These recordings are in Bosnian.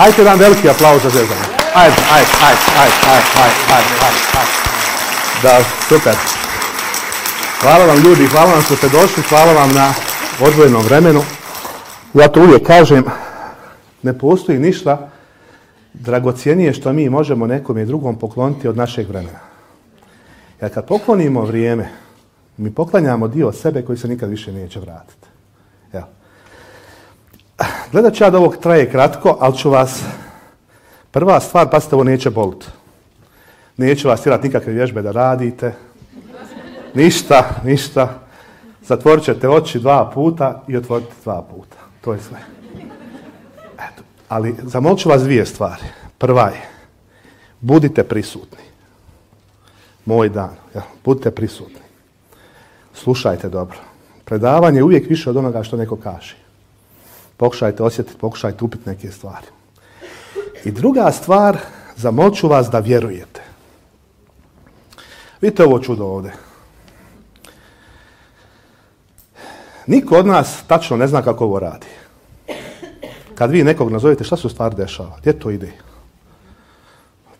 Hajde jedan veliki aplauz za Zvezdana. Ajde, ajde, ajde, ajde, ajde, ajde, ajde, Da, super. Hvala vam ljudi, hvala vam što ste došli, hvala vam na odvojenom vremenu. Ja to uvijek kažem, ne postoji ništa dragocijenije što mi možemo nekom i drugom pokloniti od našeg vremena. Jer kad poklonimo vrijeme, mi poklanjamo dio sebe koji se nikad više neće vratiti gledat ću ja da ovog traje kratko, ali ću vas, prva stvar, pazite, ovo neće boliti. Neću vas tirati nikakve vježbe da radite. Ništa, ništa. Zatvorit ćete oči dva puta i otvorite dva puta. To je sve. Ali zamolit ću vas dvije stvari. Prva je, budite prisutni. Moj dan. Ja, budite prisutni. Slušajte dobro. Predavanje je uvijek više od onoga što neko kaže. Pokušajte osjetiti, pokušajte upiti neke stvari. I druga stvar, zamoću vas da vjerujete. Vidite ovo čudo ovdje. Niko od nas tačno ne zna kako ovo radi. Kad vi nekog nazovete, šta se u stvari dešava? Gdje to ide?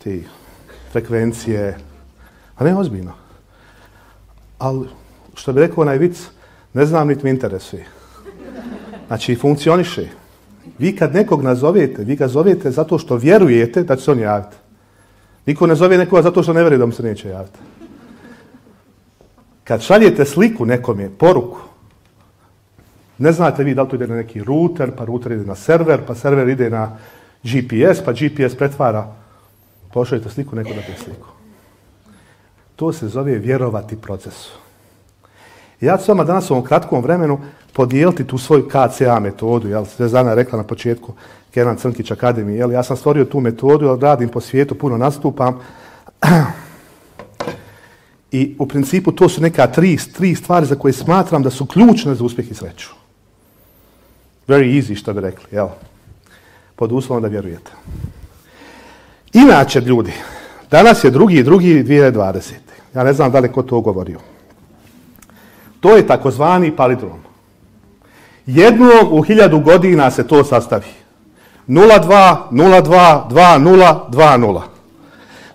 Ti frekvencije. A ne ozbiljno. Ali, što bi rekao onaj vic, ne znam niti mi interesuje. Znači, funkcioniše. Vi kad nekog nazovete, vi ga zovete zato što vjerujete da će se on javiti. Niko ne zove nekoga zato što ne vjeruje da mu se neće javiti. Kad šaljete sliku nekome, poruku, ne znate vi da li to ide na neki router, pa router ide na server, pa server ide na GPS, pa GPS pretvara. Pošaljete sliku, neko da sliku. To se zove vjerovati procesu. Ja ću s vama danas u ovom kratkom vremenu podijeliti tu svoju KCA metodu, jel, Zana rekla na početku, Kenan Crnkić Akademije, ja sam stvorio tu metodu, jel, radim po svijetu, puno nastupam, i u principu to su neka tri, tri stvari za koje smatram da su ključne za uspjeh i sreću. Very easy, što bi rekli, jel? Pod uslovom da vjerujete. Inače, ljudi, danas je drugi i drugi 2020. Ja ne znam da li ko to govorio. To je takozvani palidrom. Jednog u hiljadu godina se to sastavi. 0,2, 0,2, 2 2,0.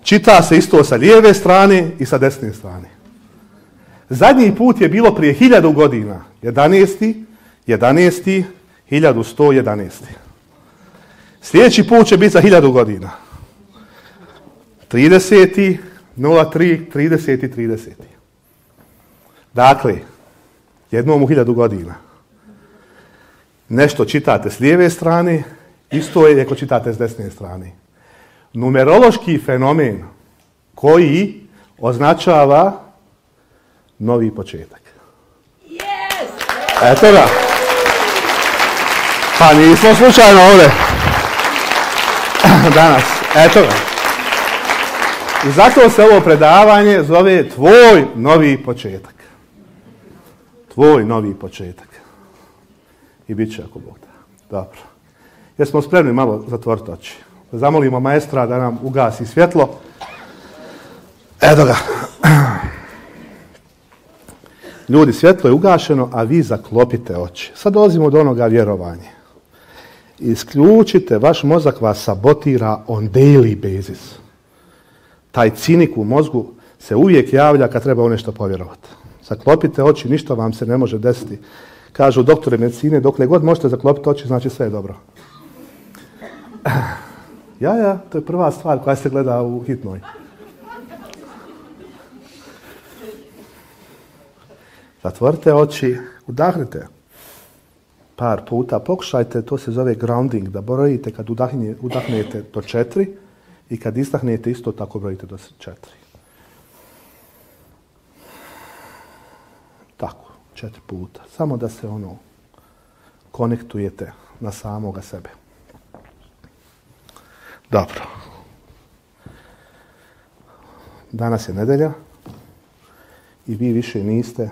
Čita se isto sa lijeve strane i sa desne strane. Zadnji put je bilo prije hiljadu godina. 11. 11. 1111. Sljedeći put će biti za hiljadu godina. 30. 03. 30. 30. Dakle, jednom u hiljadu godina nešto čitate s lijeve strane, isto je ako čitate s desne strane. Numerološki fenomen koji označava novi početak. Yes! Eto ga. Pa nismo slučajno ovdje. Danas. Eto ga. I zato se ovo predavanje zove Tvoj novi početak. Tvoj novi početak i bit će ako Bog Dobro. Jesmo spremni malo zatvoriti oči. Zamolimo maestra da nam ugasi svjetlo. Edo ga. Ljudi, svjetlo je ugašeno, a vi zaklopite oči. Sad dolazimo do onoga vjerovanja. Isključite, vaš mozak vas sabotira on daily basis. Taj cinik u mozgu se uvijek javlja kad treba u nešto povjerovati. Zaklopite oči, ništa vam se ne može desiti kažu doktore medicine, dokle god možete zaklopiti oči, znači sve je dobro. Ja, ja, to je prva stvar koja se gleda u hitnoj. Zatvorite oči, udahnite par puta, pokušajte, to se zove grounding, da brojite kad udahnete do četiri i kad istahnete isto tako brojite do četiri. četiri puta. Samo da se ono konektujete na samoga sebe. Dobro. Danas je nedelja i vi više niste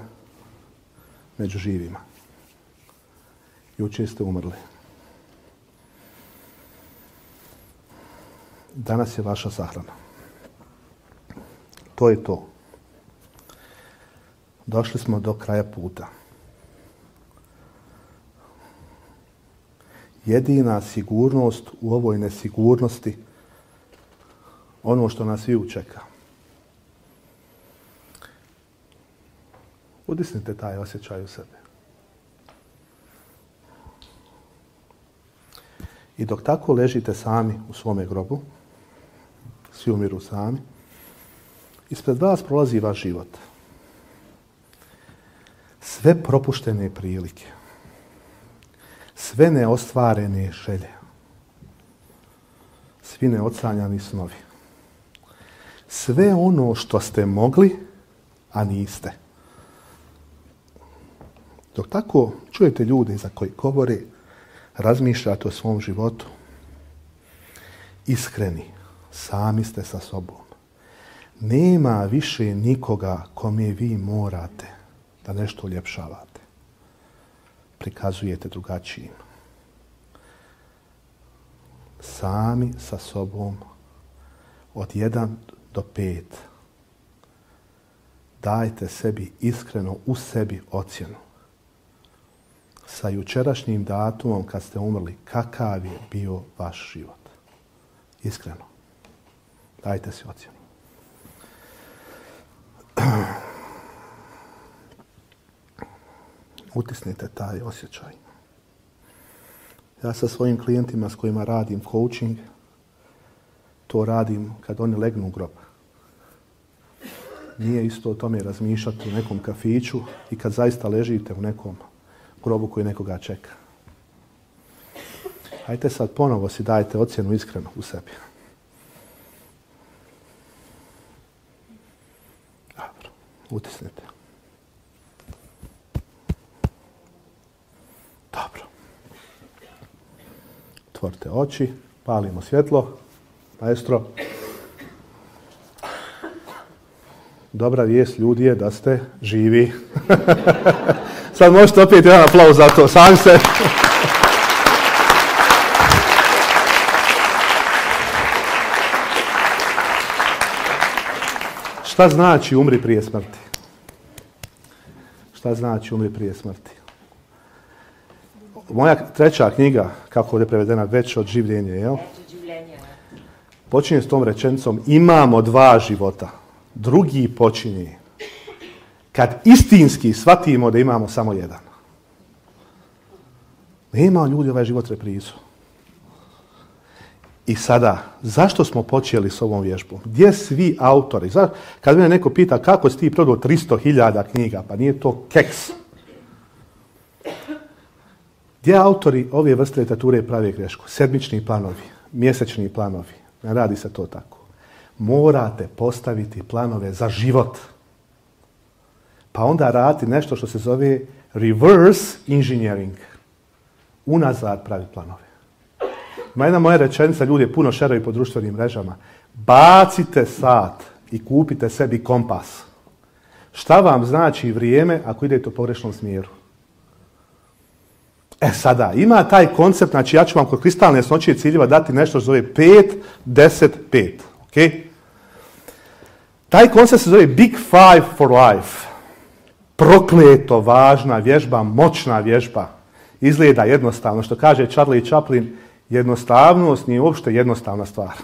među živima. Jučer ste umrli. Danas je vaša sahrana. To je to došli smo do kraja puta. Jedina sigurnost u ovoj nesigurnosti, ono što nas svi učeka. Udisnite taj osjećaj u sebe. I dok tako ležite sami u svome grobu, svi umiru sami, ispred vas prolazi vaš život – sve propuštene prilike, sve neostvarene želje, svi neocanjani snovi, sve ono što ste mogli, a niste. Dok tako čujete ljude za koji govore, razmišljate o svom životu, iskreni, sami ste sa sobom. Nema više nikoga kome vi morate da nešto uljepšavate, prikazujete drugačijim. Sami sa sobom od jedan do pet dajte sebi iskreno u sebi ocjenu. Sa jučerašnjim datumom kad ste umrli, kakav je bio vaš život? Iskreno. Dajte si ocjenu. utisnite taj osjećaj. Ja sa svojim klijentima s kojima radim coaching, to radim kad oni legnu u grob. Nije isto o tome razmišljati u nekom kafiću i kad zaista ležite u nekom grobu koji nekoga čeka. Hajte sad ponovo si dajte ocjenu iskreno u sebi. Dobro, utisnite. Dobro. Otvorite oči, palimo svjetlo. Maestro. Dobra vijest ljudi je da ste živi. Sad možete opet jedan aplauz za to. Sam se. Šta znači umri prije smrti? Šta znači umri prije smrti? moja treća knjiga, kako ovdje prevedena, već od življenja, jel? Počinje s tom rečenicom, imamo dva života. Drugi počinje kad istinski shvatimo da imamo samo jedan. Nema ljudi ovaj život reprizu. I sada, zašto smo počeli s ovom vježbom? Gdje svi autori? Kad mene neko pita kako si ti prodao 300.000 knjiga, pa nije to keks. Gdje autori ove vrste literature prave grešku? Sedmični planovi, mjesečni planovi. Ne radi se to tako. Morate postaviti planove za život. Pa onda raditi nešto što se zove reverse engineering. Unazad pravi planove. Ima jedna moja rečenica, ljudi je puno šeraju po društvenim mrežama. Bacite sat i kupite sebi kompas. Šta vam znači vrijeme ako idete u pogrešnom smjeru? E sada, ima taj koncept, znači ja ću vam kod kristalne jasnoće ciljeva dati nešto što zove 5, 10, 5. Taj koncept se zove Big Five for Life. Prokleto važna vježba, moćna vježba. Izgleda jednostavno, što kaže Charlie Chaplin, jednostavnost nije uopšte jednostavna stvar.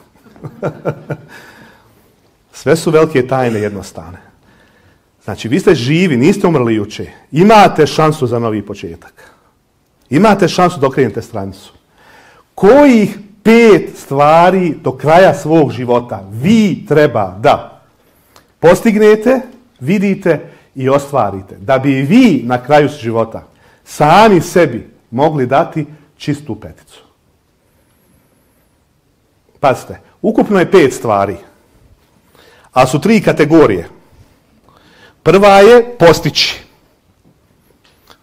Sve su velike tajne jednostavne. Znači, vi ste živi, niste umrli juče. Imate šansu za novi početak. Imate šansu da okrenete stranicu. Kojih pet stvari do kraja svog života vi treba da postignete, vidite i ostvarite. Da bi vi na kraju života sami sebi mogli dati čistu peticu. Pazite, ukupno je pet stvari, a su tri kategorije. Prva je postići,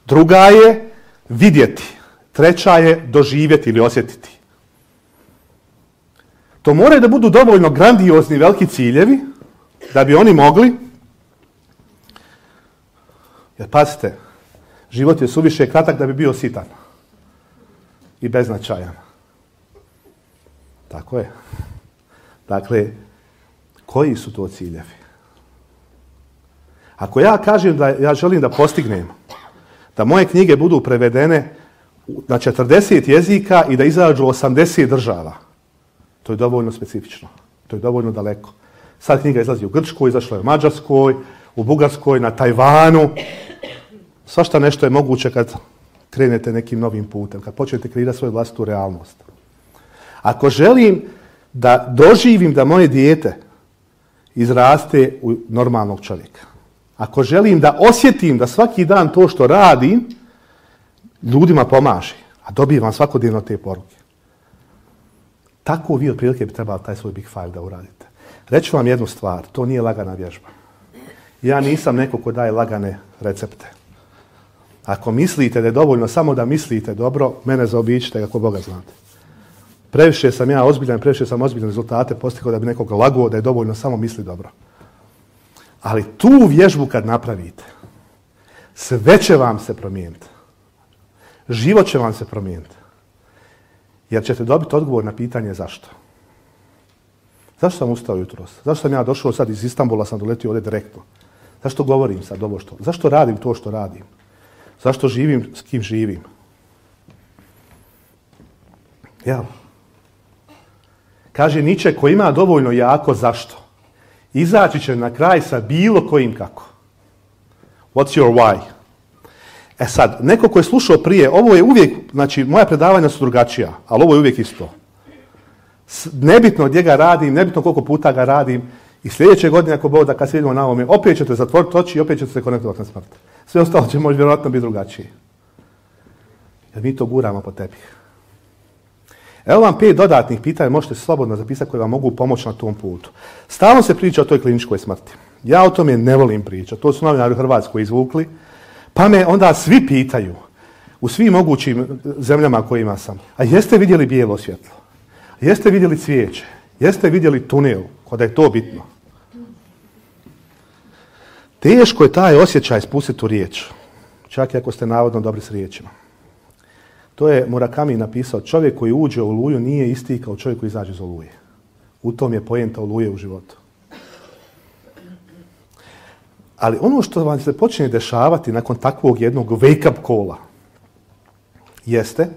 druga je vidjeti. Treća je doživjeti ili osjetiti. To moraju da budu dovoljno grandiozni veliki ciljevi da bi oni mogli jer pazite, život je suviše kratak da bi bio sitan i beznačajan. Tako je. Dakle, koji su to ciljevi? Ako ja kažem da ja želim da postignem da moje knjige budu prevedene na 40 jezika i da izađu 80 država. To je dovoljno specifično. To je dovoljno daleko. Sad knjiga izlazi u Grčkoj, izašla je u Mađarskoj, u Bugarskoj, na Tajvanu. Svašta nešto je moguće kad krenete nekim novim putem, kad počnete kreirati svoju vlastitu realnost. Ako želim da doživim da moje dijete izraste u normalnog čovjeka, ako želim da osjetim da svaki dan to što radim, ljudima pomaže, a dobivam svakodnevno te poruke. Tako vi otprilike bi trebali taj svoj big file da uradite. Reću vam jednu stvar, to nije lagana vježba. Ja nisam neko ko daje lagane recepte. Ako mislite da je dovoljno samo da mislite dobro, mene zaobićite kako Boga znate. Previše sam ja ozbiljan, previše sam ozbiljan rezultate postigao da bi nekog lagao da je dovoljno samo misli dobro. Ali tu vježbu kad napravite, sve će vam se promijeniti. Život će vam se promijeniti. Jer ćete dobiti odgovor na pitanje zašto. Zašto sam ustao jutros? Zašto sam ja došao sad iz Istambula, sam doletio ovdje direktno? Zašto govorim sad ovo što? Zašto radim to što radim? Zašto živim s kim živim? Kaže Niče, ko ima dovoljno jako, zašto? Izaći će na kraj sa bilo kojim kako. What's your why? E sad, neko ko je slušao prije, ovo je uvijek, znači moja predavanja su drugačija, ali ovo je uvijek isto. Nebitno gdje ga radim, nebitno koliko puta ga radim, i sljedeće godine, ako boda da kad se vidimo na ovome, opet ćete zatvoriti oči i opet ćete se konektovati na smrt. Sve ostalo će možda vjerojatno biti drugačije. Jer mi to guramo po tepih. Evo vam pet dodatnih pitanja, možete slobodno zapisati koje vam mogu pomoći na tom putu. Stalno se priča o toj kliničkoj smrti. Ja o tome ne volim pričati, to su novinari u Hrvatskoj izvukli, pa me onda svi pitaju u svim mogućim zemljama kojima sam, a jeste vidjeli bijelo svjetlo? jeste vidjeli cvijeće? Jeste vidjeli tunel? Kada je to bitno? Teško je taj osjećaj spustiti u riječ, čak i ako ste navodno dobri s riječima. To je Murakami napisao, čovjek koji uđe u luju nije isti kao čovjek koji izađe iz oluje. U tom je pojenta oluje u životu. Ali ono što vam se počinje dešavati nakon takvog jednog wake-up kola jeste,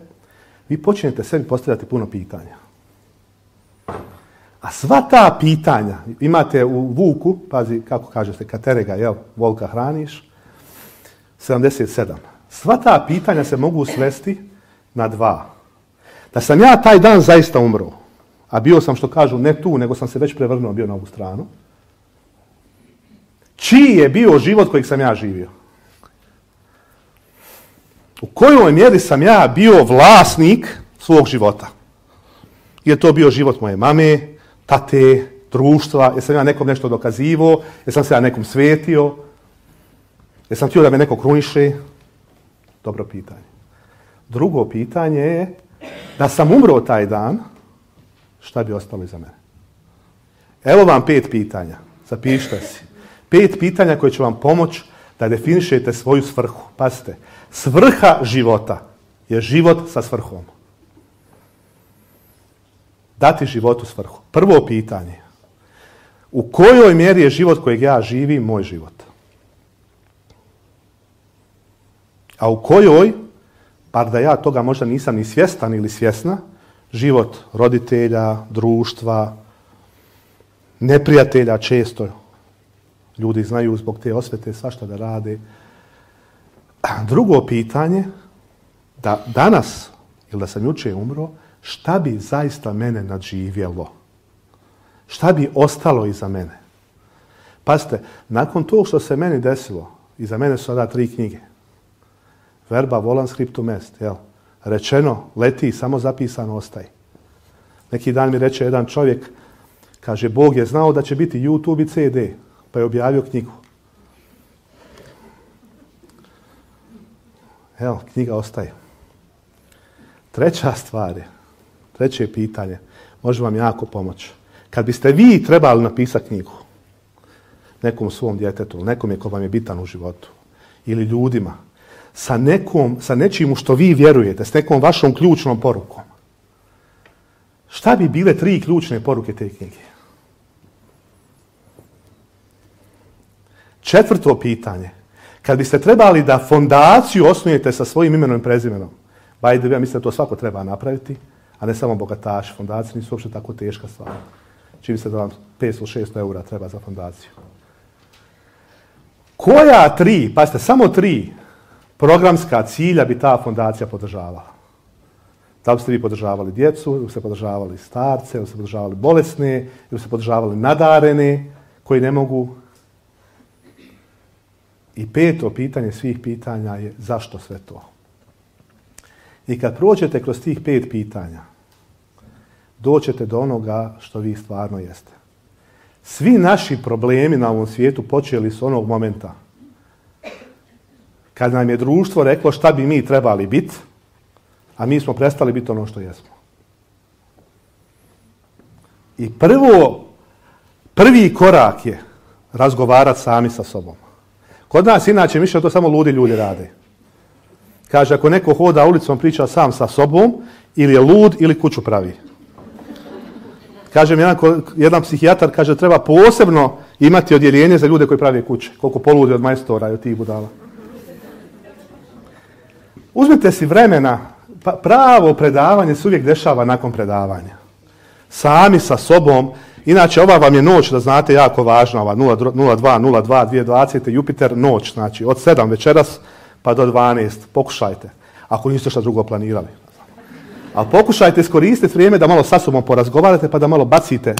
vi počinjete sebi postavljati puno pitanja. A sva ta pitanja, imate u Vuku, pazi kako kažete, katerega, jel, volka hraniš, 77. Sva ta pitanja se mogu svesti na dva. Da sam ja taj dan zaista umro, a bio sam što kažu ne tu, nego sam se već prevrnuo, bio na ovu stranu, čiji je bio život kojeg sam ja živio? U kojoj mjeri sam ja bio vlasnik svog života? Je to bio život moje mame, tate, društva, jesam ja nekom nešto dokazivo, jesam se ja nekom svetio, jesam htio da me neko kruniše? Dobro pitanje. Drugo pitanje je da sam umro taj dan, šta bi ostalo iza mene? Evo vam pet pitanja, zapišite si. Pet pitanja koje će vam pomoći da definišete svoju svrhu. Pazite, svrha života je život sa svrhom. Dati životu svrhu. Prvo pitanje. U kojoj mjeri je život kojeg ja živim moj život? A u kojoj bar da ja toga možda nisam ni svjestan ili svjesna, život roditelja, društva, neprijatelja često. Ljudi znaju zbog te osvete svašta da rade. Drugo pitanje, da danas, ili da sam jučer umro, šta bi zaista mene nadživjelo? Šta bi ostalo iza mene? Pazite, nakon tog što se meni desilo, iza mene su sada tri knjige. Verba volan scriptum est, jel? Rečeno, leti, samo zapisano ostaje. Neki dan mi reče jedan čovjek, kaže, Bog je znao da će biti YouTube i CD, pa je objavio knjigu. Evo, knjiga ostaje. Treća stvar je, treće pitanje, može vam jako pomoći. Kad biste vi trebali napisati knjigu, nekom svom djetetu, nekom je ko vam je bitan u životu, ili ljudima, sa, nekom, sa nečim u što vi vjerujete, s nekom vašom ključnom porukom. Šta bi bile tri ključne poruke te knjige? Četvrto pitanje. Kad biste trebali da fondaciju osnujete sa svojim imenom i prezimenom, by the mislim da to svako treba napraviti, a ne samo bogataši. Fondacije nisu uopšte tako teška stvar. Čini se da vam 500 600 eura treba za fondaciju. Koja tri, pazite, samo tri programska cilja bi ta fondacija podržavala. Da li ste vi podržavali djecu, ili ste podržavali starce, ili ste podržavali bolesne, ili ste podržavali nadarene koji ne mogu. I peto pitanje svih pitanja je zašto sve to? I kad prođete kroz tih pet pitanja, doćete do onoga što vi stvarno jeste. Svi naši problemi na ovom svijetu počeli su onog momenta kad nam je društvo reklo šta bi mi trebali biti, a mi smo prestali biti ono što jesmo. I prvo, prvi korak je razgovarati sami sa sobom. Kod nas inače više to samo ludi ljudi rade. Kaže, ako neko hoda ulicom priča sam sa sobom, ili je lud, ili kuću pravi. Kaže jedan, jedan psihijatar kaže treba posebno imati odjeljenje za ljude koji prave kuće. Koliko poludi od majstora i od tih budala. Uzmite si vremena, pa pravo predavanje se uvijek dešava nakon predavanja. Sami sa sobom, inače ova vam je noć, da znate, jako važna, ova 02, Jupiter noć, znači od 7 večeras pa do 12, pokušajte, ako niste šta drugo planirali. Ali pokušajte iskoristiti vrijeme da malo sa sobom porazgovarate pa da malo bacite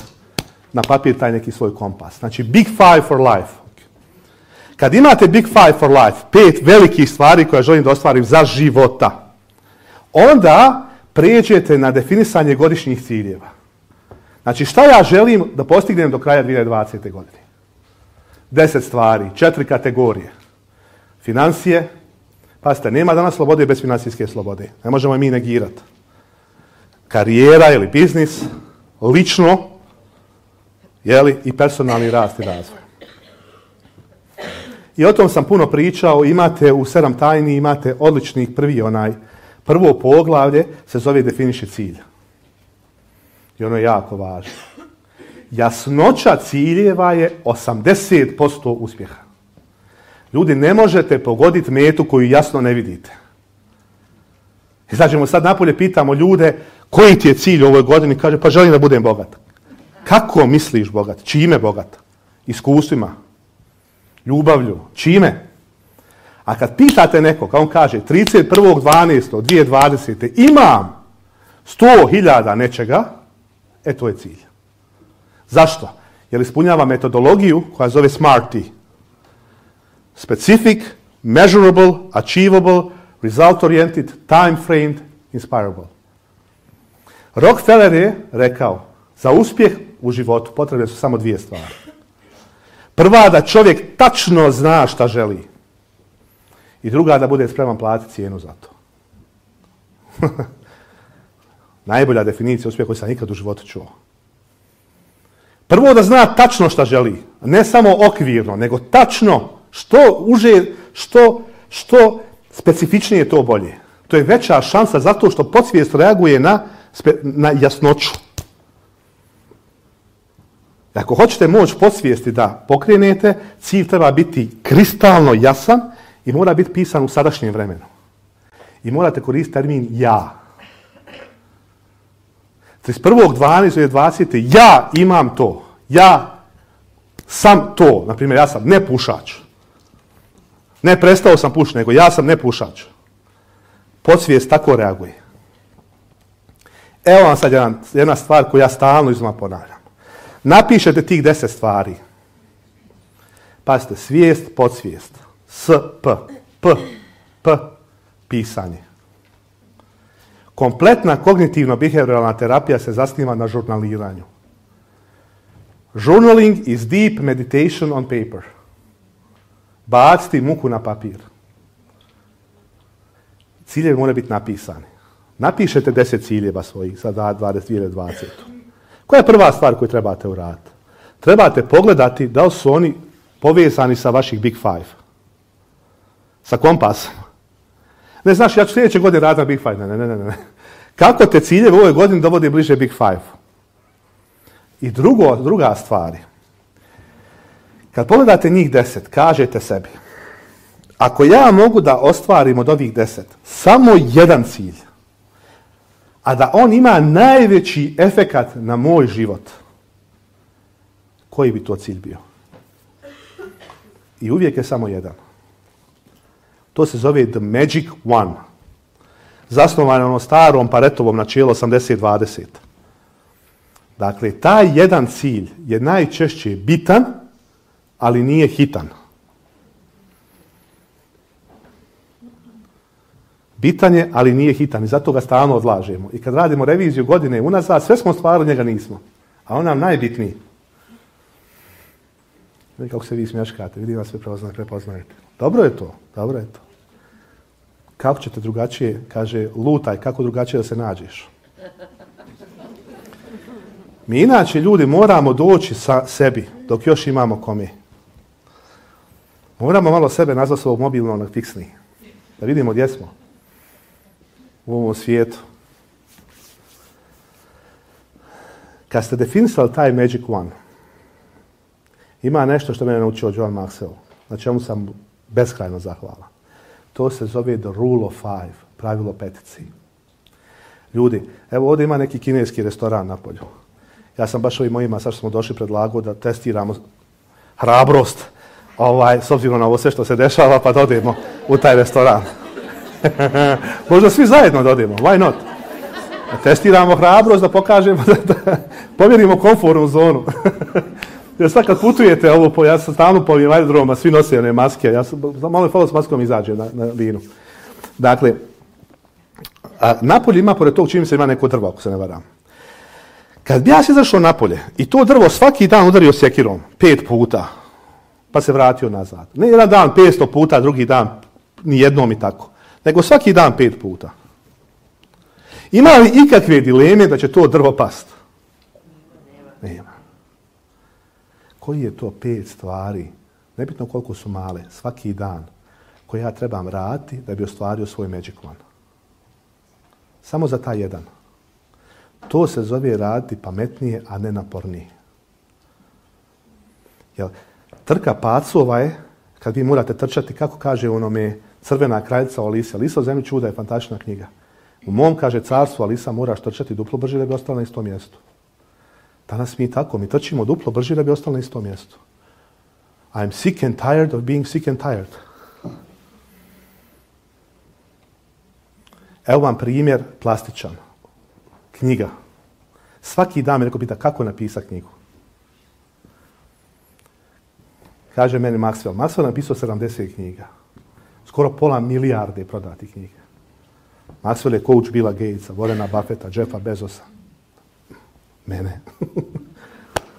na papir taj neki svoj kompas. Znači, big five for life. Kad imate Big Five for Life, pet velikih stvari koje želim da ostvarim za života, onda prijeđete na definisanje godišnjih ciljeva. Znači šta ja želim da postignem do kraja 2020. godine? Deset stvari, četiri kategorije. Financije, pazite, nema danas slobode bez financijske slobode. Ne možemo mi negirati. Karijera ili biznis, lično, jeli, i personalni rast i razvoj. I o tom sam puno pričao, imate u sedam tajni, imate odličnih prvi onaj, prvo poglavlje se zove definiši cilj. I ono je jako važno. Jasnoća ciljeva je 80% uspjeha. Ljudi, ne možete pogoditi metu koju jasno ne vidite. Izađemo sad napolje, pitamo ljude koji ti je cilj u ovoj godini, kaže pa želim da budem bogat. Kako misliš bogat? Čime bogat? Iskustvima? Ljubavlju. Čime? A kad pitate kao on kaže 31.12.2020. imam 100.000 nečega, e to je cilj. Zašto? Jer ispunjava metodologiju koja zove SMARTY. Specific, measurable, achievable, result oriented, time framed, inspirable. Rockefeller je rekao, za uspjeh u životu potrebne su samo dvije stvari. Prva da čovjek tačno zna šta želi. I druga da bude spreman platiti cijenu za to. Najbolja definicija uspjeha koju sam ikad u životu čuo. Prvo da zna tačno šta želi. Ne samo okvirno, nego tačno što uže, što, što specifičnije to bolje. To je veća šansa zato što podsvijest reaguje na, na jasnoću. Ako hoćete moć podsvijesti da pokrenete, cilj treba biti kristalno jasan i mora biti pisan u sadašnjem vremenu. I morate koristiti termin ja. 31.12.20. ja imam to. Ja sam to. Naprimjer, ja sam pušač. Ne prestao sam pušiti, nego ja sam pušač. Podsvijest tako reaguje. Evo vam sad jedna stvar koju ja stalno izma ponavljam. Napišete tih deset stvari. Pazite, svijest, podsvijest. S, P, P, P, pisanje. Kompletna kognitivno-behavioralna terapija se zasniva na žurnaliranju. Journaling is deep meditation on paper. Baciti muku na papir. Ciljevi moraju biti napisani. Napišete deset ciljeva svojih za 2020. Koja je prva stvar koju trebate uraditi? Trebate pogledati da li su oni povezani sa vaših Big Five. Sa kompasom. Ne znaš, ja ću sljedeće godine raditi na Big Five. Ne, ne, ne, ne. Kako te ciljeve u ovoj godini dovodi bliže Big Five? I drugo, druga stvar kad pogledate njih deset, kažete sebi, ako ja mogu da ostvarim od ovih deset samo jedan cilj, a da on ima najveći efekat na moj život, koji bi to cilj bio? I uvijek je samo jedan. To se zove The Magic One. Zasnovano ono starom paretovom načelo 80-20. Dakle, taj jedan cilj je najčešće bitan, ali nije hitan. bitan je, ali nije hitan i zato ga stalno odlažemo. I kad radimo reviziju godine unazad, sve smo stvarili, njega nismo. A on nam najbitniji. Ne kako se vi smješkate, vidim vas sve prepoznajete. Dobro je to, dobro je to. Kako ćete drugačije, kaže, lutaj, kako drugačije da se nađeš. Mi inače ljudi moramo doći sa sebi dok još imamo kome. Moramo malo sebe nazvati svog mobilnog fiksni. Da vidimo gdje smo u ovom svijetu. Kad ste definisali taj Magic One, ima nešto što je naučio John Maxwell, na čemu sam beskrajno zahvala. To se zove the rule of five, pravilo petici. Ljudi, evo ovdje ima neki kineski restoran na polju. Ja sam baš ovim mojima, sad što smo došli predlagao da testiramo hrabrost, ovaj, s obzirom na ovo sve što se dešava, pa da odemo u taj restoran. Možda svi zajedno da why not? Testiramo hrabrost da pokažemo, da, povjerimo komfornu zonu. Jer sad kad putujete ovo, ja sam stalno po ovim svi nose one maske, ja sam, malo je falo s maskom izađe na, vinu. Dakle, napolje ima, pored tog čim se ima neko drvo, ako se ne varam. Kad bi ja se izašao napolje i to drvo svaki dan udario sjekirom, pet puta, pa se vratio nazad. Ne jedan dan 500 puta, drugi dan ni jednom i tako nego svaki dan pet puta. Ima li ikakve dileme da će to drvo past? Nema. Koji je to pet stvari, nebitno koliko su male, svaki dan, koje ja trebam raditi da bi ostvario svoj magic Samo za taj jedan. To se zove raditi pametnije, a ne napornije. Jel, trka pacova je, kad vi morate trčati, kako kaže onome Crvena kraljica Olise. Lisa o zemlji čuda je fantastična knjiga. U mom, kaže, carstvu Alisa moraš trčati duplo brže da bi ostala na istom mjestu. Danas mi tako, mi trčimo duplo brže da bi ostala na istom mjestu. I'm sick and tired of being sick and tired. Evo vam primjer plastičan. Knjiga. Svaki dan mi neko pita kako napisa knjigu. Kaže meni Maxwell. Maxwell napisao 70 knjiga skoro pola milijarde prodati knjige. Maxwell je coach Bila Gatesa, Vorena Buffetta, Jeffa Bezosa. Mene.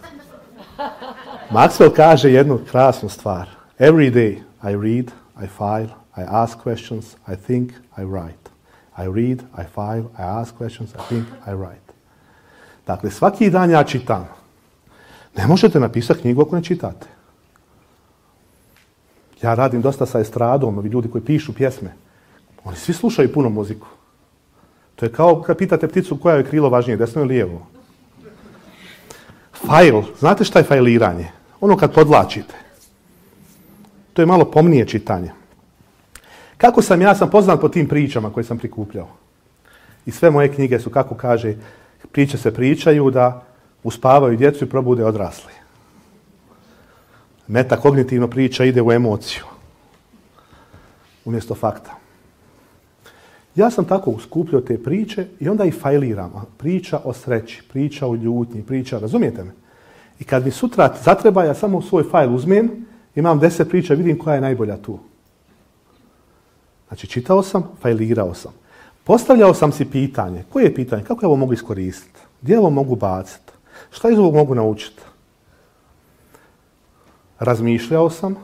Maxwell kaže jednu krasnu stvar. Every day I read, I file, I ask questions, I think, I write. I read, I file, I ask questions, I think, I write. Dakle, svaki dan ja čitam. Ne možete napisati knjigu ako ne čitate. Ja radim dosta sa estradom, ovi ljudi koji pišu pjesme. Oni svi slušaju puno muziku. To je kao kad pitate pticu koja je krilo važnije, desno ili lijevo. Fajl, znate šta je fajliranje? Ono kad podlačite. To je malo pomnije čitanje. Kako sam ja sam poznat po tim pričama koje sam prikupljao. I sve moje knjige su, kako kaže, priče se pričaju da uspavaju djecu i probude odrasli. Metakognitivna priča ide u emociju, umjesto fakta. Ja sam tako uskupljio te priče i onda ih fajliram. Priča o sreći, priča o ljutnji, priča, razumijete me? I kad mi sutra zatreba, ja samo svoj fajl uzmem, imam deset priča, vidim koja je najbolja tu. Znači, čitao sam, fajlirao sam. Postavljao sam si pitanje. Koje je pitanje? Kako je ovo mogu iskoristiti? Gdje ovo mogu baciti? Šta iz ovog mogu naučiti? Razmišljao sam,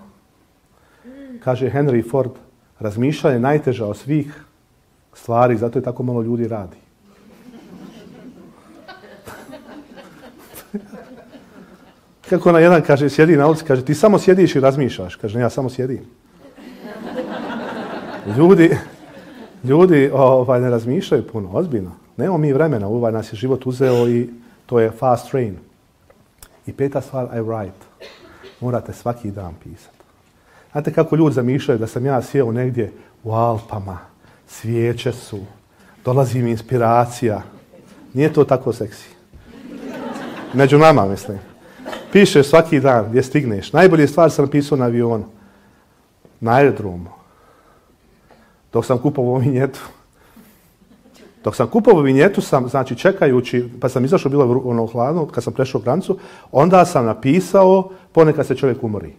kaže Henry Ford, razmišljanje je najteža od svih stvari, zato je tako malo ljudi radi. Kako na jedan kaže, sjedi na ulici, kaže, ti samo sjediš i razmišljaš. Kaže, ja samo sjedim. Ljudi, ljudi ovaj, ne razmišljaju puno, ozbiljno. Nemamo mi vremena, ovaj nas je život uzeo i to je fast train. I peta stvar, I write morate svaki dan pisati. Znate kako ljudi zamišljaju da sam ja sjeo negdje u Alpama, svijeće su, dolazi mi inspiracija. Nije to tako seksi. Među nama, mislim. Pišeš svaki dan gdje stigneš. Najbolje stvari sam pisao na avionu. Na aerodromu. Dok sam kupovao vinjetu. Dok sam kupovao vinjetu, sam, znači čekajući, pa sam izašao, bilo ono hladno, kad sam prešao granicu, onda sam napisao, ponekad se čovjek umori.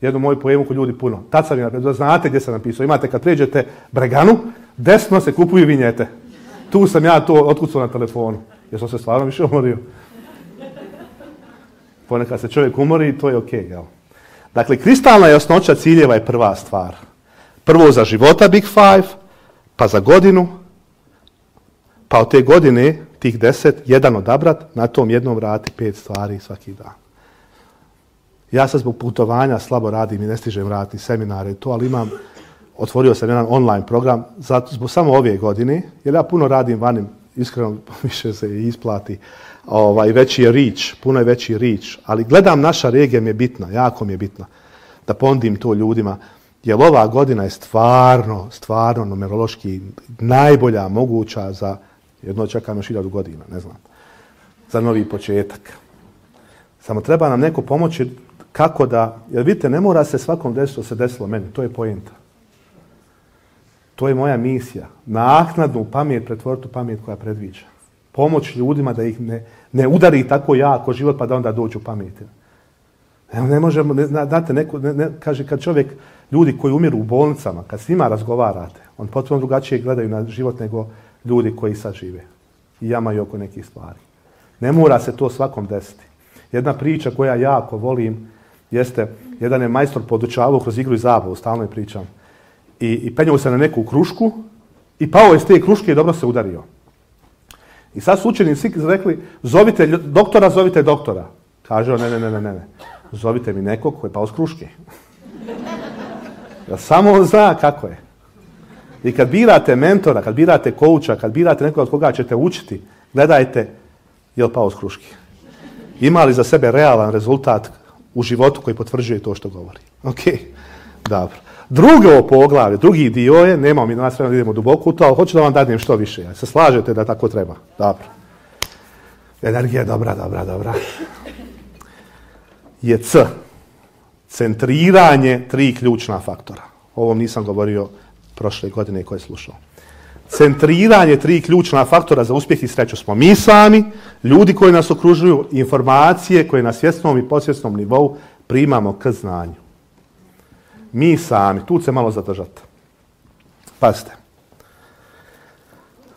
Jednu moju pojemu koju ljudi puno. Tad sam je napisao, znate gdje sam napisao. Imate, kad prijeđete Breganu, desno se kupuju vinjete. Tu sam ja to otkucao na telefonu, jer sam se stvarno više umorio. Ponekad se čovjek umori i to je okej, okay, Dakle, kristalna jasnoća ciljeva je prva stvar. Prvo za života Big Five, pa za godinu, pa od te godine, tih deset, jedan odabrat, na tom jednom rati pet stvari svaki dan. Ja sad zbog putovanja slabo radim i ne stižem raditi seminare i to, ali imam, otvorio sam jedan online program zbog samo ove godine, jer ja puno radim vanim, iskreno više se isplati, ovaj, veći je rič, puno je veći rič, ali gledam naša regija mi je bitna, jako mi je bitna, da pondim to ljudima, jer ova godina je stvarno, stvarno numerološki najbolja moguća za jedno čekam još godina, ne znam. Za novi početak. Samo treba nam neko pomoći kako da, jer vidite, ne mora se svakom desiti što se desilo meni, to je pojenta. To je moja misija. Naknadnu pamet pretvoriti u pamet koja predviđa. Pomoć ljudima da ih ne, udari tako jako život pa da onda dođu pameti. Ne, možemo, ne, znate, neko, kaže kad čovjek, ljudi koji umiru u bolnicama, kad s njima razgovarate, on potpuno drugačije gledaju na život nego ljudi koji sad žive i i oko nekih stvari. Ne mora se to svakom desiti. Jedna priča koja jako volim jeste, jedan je majstor podučavao kroz igru i zabavu, stalno je pričam, i, i penjao se na neku krušku i pao je s te kruške i dobro se udario. I sad su učenici rekli, zovite doktora, zovite doktora. Kaže on, ne, ne, ne, ne, ne, zovite mi nekog koji je pao s kruške. samo on zna kako je. I kad birate mentora, kad birate kouča, kad birate nekoga od koga ćete učiti, gledajte je li pao s kruški? Ima li za sebe realan rezultat u životu koji potvrđuje to što govori. Ok, dobro. Drugo poglavlje, drugi dio je, nemamo mi nas vremena da idemo duboko u to, ali hoću da vam dadnem što više. Se slažete da tako treba. Dobro. Energija je dobra, dobra, dobra. Je C. Centriranje tri ključna faktora. ovom nisam govorio prošle godine koje je slušao. Centriranje tri ključna faktora za uspjeh i sreću smo mi sami, ljudi koji nas okružuju, informacije koje na svjesnom i posvjesnom nivou primamo k znanju. Mi sami, tu se malo zadržati. Pazite.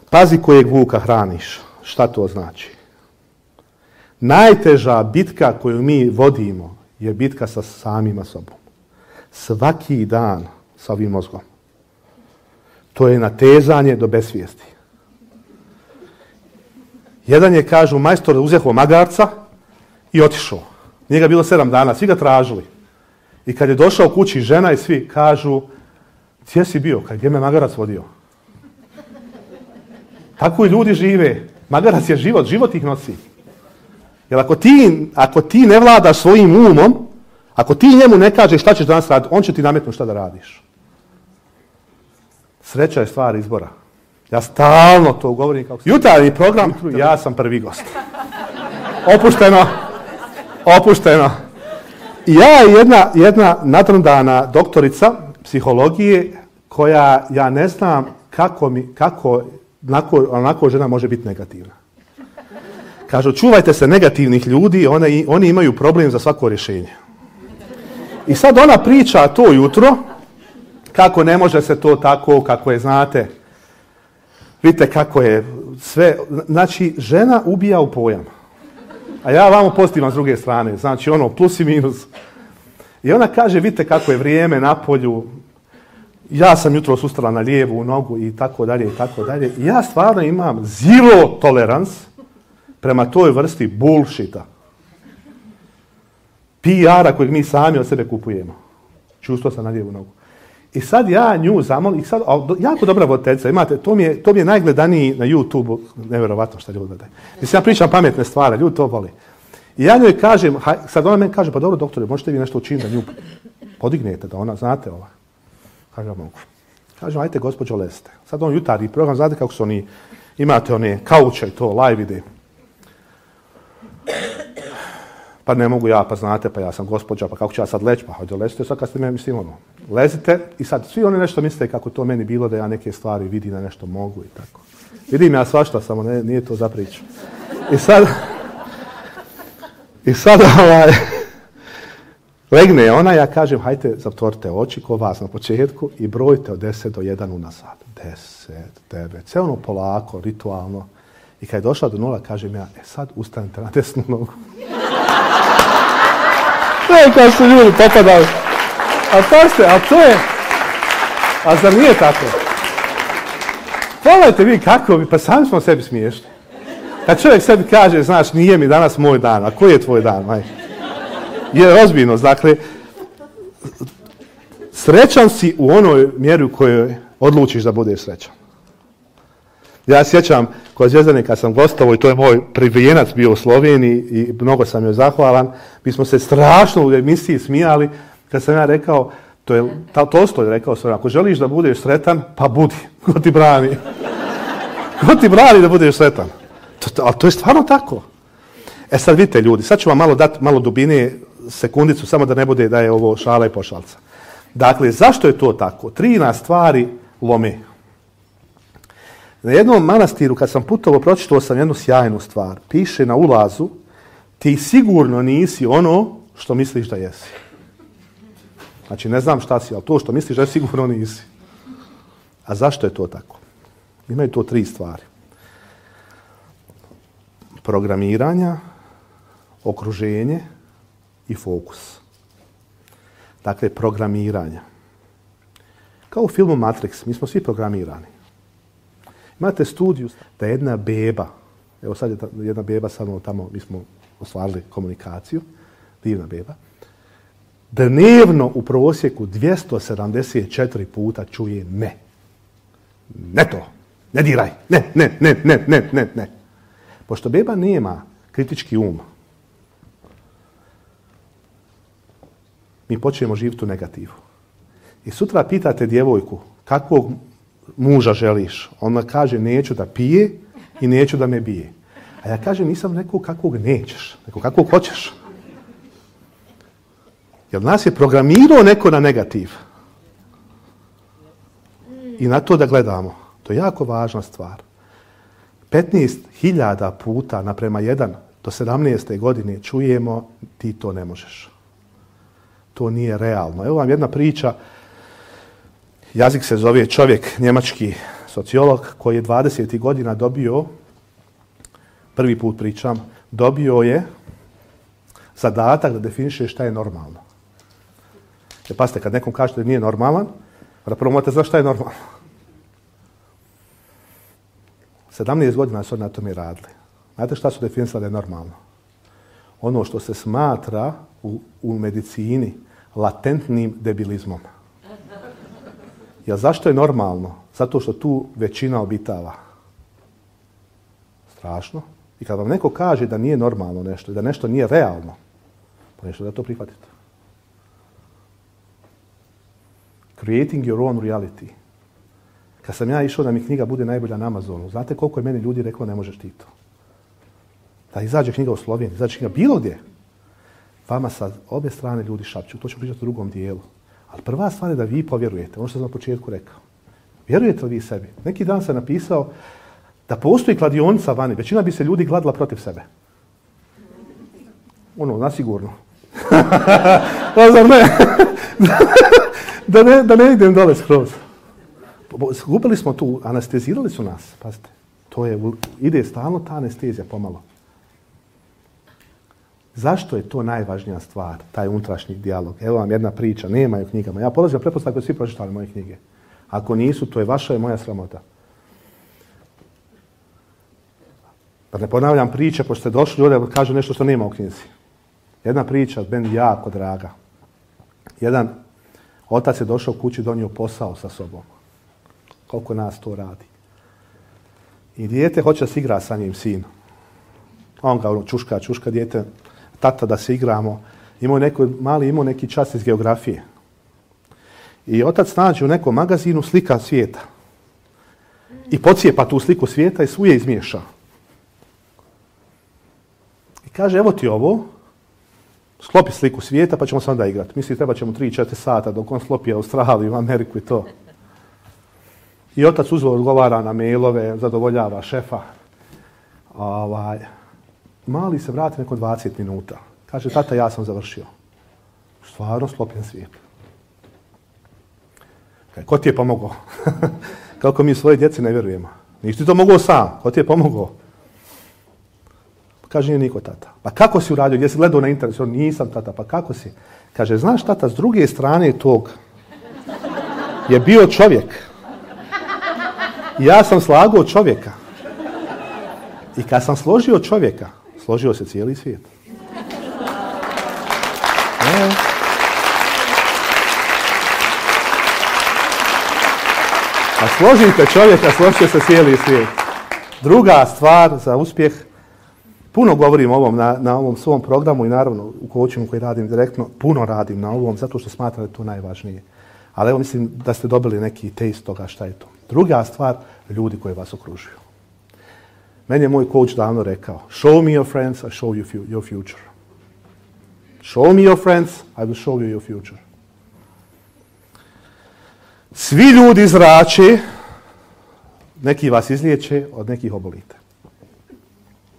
Pazi kojeg vuka hraniš. Šta to znači? Najteža bitka koju mi vodimo je bitka sa samima sobom. Svaki dan sa ovim mozgom. To je natezanje do besvijesti. Jedan je, kažu, majstor uzeho magarca i otišao. Njega bilo sedam dana, svi ga tražili. I kad je došao kući žena i svi kažu, gdje si bio, kad je me magarac vodio? Tako i ljudi žive. Magarac je život, život ih nosi. Jer ako ti, ako ti ne vladaš svojim umom, ako ti njemu ne kažeš šta ćeš danas raditi, on će ti nametnuti šta da radiš. Sreća je stvar izbora. Ja stalno to govorim kako Jutarnji program, ja sam prvi gost. Opušteno. Opušteno. I ja je jedna, jedna doktorica psihologije koja ja ne znam kako mi, kako, onako, žena može biti negativna. Kažu, čuvajte se negativnih ljudi, one, oni imaju problem za svako rješenje. I sad ona priča to jutro, kako ne može se to tako, kako je, znate. Vidite kako je sve, znači žena ubija u pojam. A ja vamo postivam s druge strane, znači ono plus i minus. I ona kaže, vidite kako je vrijeme na polju, ja sam jutro sustala na lijevu nogu i tako dalje i tako dalje. ja stvarno imam zero tolerans prema toj vrsti bullshita. PR-a kojeg mi sami od sebe kupujemo. Čustvo sam na lijevu nogu. I sad ja nju zamolim, i sad, jako dobra voditeljica, imate, to mi, je, najgledaniji na YouTube, nevjerovatno šta ljudi gledaju. Mislim, ja pričam pametne stvari, ljudi to voli. I ja njoj kažem, sad ona meni kaže, pa dobro doktore, možete vi nešto učiniti da nju podignete, da ona, znate ova. Kaže, ja mogu. Kažem, ajte gospođo leste. Sad on jutarnji program, znate kako su oni, imate one kauče i to, live ide pa ne mogu ja, pa znate, pa ja sam gospođa, pa kako ću ja sad leći, pa hajde lezite, sad kad ste me, mislim, ono, lezite i sad svi oni nešto misle kako to meni bilo da ja neke stvari vidim, da nešto mogu i tako. Vidim ja svašta, samo nije to za priču. I sad, i sad, ovaj, legne ona, ja kažem, hajte zatvorite oči ko vas na početku i brojite od 10 do 1 unazad. 10, 9, sve ono polako, ritualno. I kad je došla do nula, kažem ja, e sad ustanite na desnu nogu. je kao su ljudi popadali. A a to je, a zar nije tako? Pogledajte vi kako, bi, pa sami smo sebi smiješni. Kad čovjek sebi kaže, znaš, nije mi danas moj dan, a koji je tvoj dan, maj? Je ozbiljno, dakle, srećan si u onoj mjeri u kojoj odlučiš da budeš srećan. Ja sjećam, kod Zvezdane kad sam gostovo i to je moj privijenac bio u Sloveniji i mnogo sam joj zahvalan, mi smo se strašno u emisiji smijali kad sam ja rekao, to je ta, Tolstoj rekao sam, ako želiš da budeš sretan, pa budi, ko ti brani. Ko ti brani da budeš sretan? ali to je stvarno tako. E sad vidite ljudi, sad ću vam malo dati malo dubine, sekundicu, samo da ne bude da je ovo šala i pošalca. Dakle, zašto je to tako? Tri stvari lome. Na jednom manastiru, kad sam putovo pročitao sam jednu sjajnu stvar. Piše na ulazu, ti sigurno nisi ono što misliš da jesi. Znači, ne znam šta si, ali to što misliš da je sigurno nisi. A zašto je to tako? Imaju to tri stvari. Programiranja, okruženje i fokus. Dakle, programiranja. Kao u filmu Matrix, mi smo svi programirani. Imate studiju da jedna beba, evo sad je jedna beba samo tamo, mi smo ostvarili komunikaciju, divna beba, dnevno u prosjeku 274 puta čuje ne. Ne to. Ne diraj. Ne, ne, ne, ne, ne, ne, ne. Pošto beba nema kritički um, mi počnemo živjeti u negativu. I sutra pitate djevojku kakvog muža želiš? Ona kaže, neću da pije i neću da me bije. A ja kažem, nisam rekao kakvog nećeš, nego kakvog hoćeš. Jer nas je programirao neko na negativ. I na to da gledamo. To je jako važna stvar. 15.000 puta naprema 1 do 17. godine čujemo ti to ne možeš. To nije realno. Evo vam jedna priča Jazik se zove čovjek, njemački sociolog, koji je 20. godina dobio, prvi put pričam, dobio je zadatak da definiše šta je normalno. Jer pazite, kad nekom kažete da nije normalan, onda prvo morate znaš šta je normalno. 17 godina su na tome radili. Znate šta su definisali da je normalno? Ono što se smatra u, u medicini latentnim debilizmom. Ja zašto je normalno? Zato što tu većina obitava. Strašno. I kad vam neko kaže da nije normalno nešto, da nešto nije realno, pa nešto da to prihvatite. Creating your own reality. Kad sam ja išao da mi knjiga bude najbolja na Amazonu, znate koliko je meni ljudi reklo ne možeš ti to. Da izađe knjiga u Sloveniji, izađe knjiga bilo gdje. Vama sa obje strane ljudi šapću, to ću pričati u drugom dijelu. Ali prva stvar je da vi povjerujete, ono što sam na početku rekao. Vjerujete li vi sebi? Neki dan sam napisao da postoji kladionica vani, većina bi se ljudi gladila protiv sebe. Ono, nasigurno. Pa da, zar ne? da, ne, idem dole skroz. skupili smo tu, anestezirali su nas, pazite. To je, ide stalno ta anestezija pomalo. Zašto je to najvažnija stvar, taj unutrašnji dijalog? Evo vam jedna priča, nema u knjigama. Ja polazim na pretpostavku svi pročitali moje knjige. Ako nisu, to je vaša i moja sramota. Da ne ponavljam priče, pošto ste došli ljudi, kažu nešto što nema u knjizi. Jedna priča, meni jako draga. Jedan otac je došao u kući, donio posao sa sobom. Koliko nas to radi. I dijete hoće da se igra sa njim sin. On ga ono, čuška, čuška dijete, tata da se igramo. Imao neko, mali imao neki čas iz geografije. I otac nađe u nekom magazinu slika svijeta. I pocijepa tu sliku svijeta i svuje izmiješa. I kaže, evo ti ovo, sklopi sliku svijeta pa ćemo se onda igrati. Misli, treba ćemo 3-4 sata dok on sklopi Australiju, Ameriku i to. I otac uzvo odgovara na mailove, zadovoljava šefa. Ovaj, Mali se vrati neko 20 minuta. Kaže, tata, ja sam završio. Stvarno slopljen svijet. ko ti je pomogao? Kako mi svoje djeci ne vjerujemo. Nisi ti to mogao sam. Ko ti je pomogao? Kaže, nije niko tata. Pa kako si uradio? Gdje si gledao na internet? Nisam tata. Pa kako si? Kaže, znaš tata, s druge strane tog je bio čovjek. Ja sam slagao čovjeka. I kad sam složio čovjeka, složio se cijeli svijet. A složite čovjeka, složite se cijeli svijet. Druga stvar za uspjeh, puno govorim o ovom na, ovom svom programu i naravno u kočinu koji radim direktno, puno radim na ovom zato što smatram da je to najvažnije. Ali evo mislim da ste dobili neki taste toga šta je to. Druga stvar, ljudi koji vas okružuju. Meni je moj coach davno rekao, show me your friends, I show you your future. Show me your friends, I will show you your future. Svi ljudi zrače, neki vas izliječe, od nekih obolite.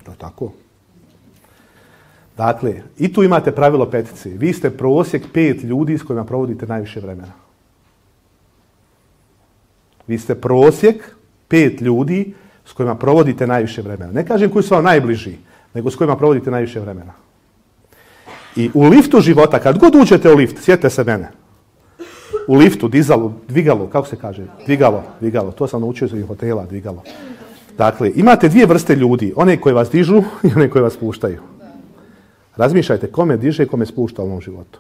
To je tako. Dakle, i tu imate pravilo petice. Vi ste prosjek pet ljudi s kojima provodite najviše vremena. Vi ste prosjek pet ljudi s kojima provodite najviše vremena. Ne kažem koji su vam najbliži, nego s kojima provodite najviše vremena. I u liftu života, kad god uđete u lift, sjetite se mene. U liftu, dizalu, dvigalo, kako se kaže? Dvigalo, dvigalo. To sam naučio iz hotela, dvigalo. Dakle, imate dvije vrste ljudi. One koji vas dižu i one koji vas puštaju. Razmišljajte kome diže i kome spušta u ovom životu.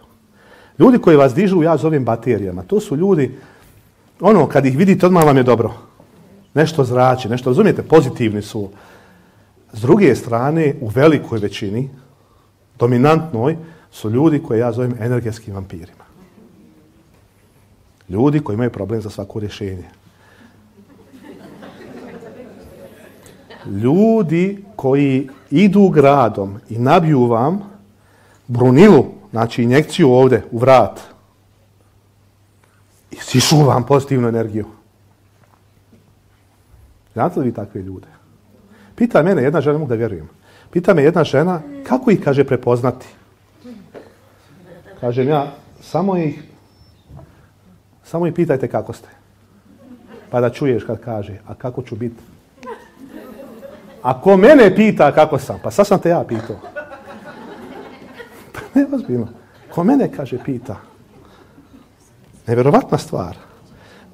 Ljudi koji vas dižu, ja zovem baterijama. To su ljudi, ono, kad ih vidite, odmah vam je dobro nešto zrači, nešto, razumijete, pozitivni su. S druge strane, u velikoj većini, dominantnoj, su ljudi koje ja zovem energetskim vampirima. Ljudi koji imaju problem za svako rješenje. Ljudi koji idu gradom i nabiju vam brunilu, znači injekciju ovdje u vrat i sišu vam pozitivnu energiju. Znate li vi takve ljude? Pita mene jedna žena, mogu da vjerujem. Pita me jedna žena, kako ih, kaže, prepoznati? Kažem ja, samo ih, samo ih pitajte kako ste. Pa da čuješ kad kaže, a kako ću biti? Ako mene pita kako sam, pa sad sam te ja pitao. Pa ne ozbiljno. Ko mene, kaže, pita. Neverovatna stvar.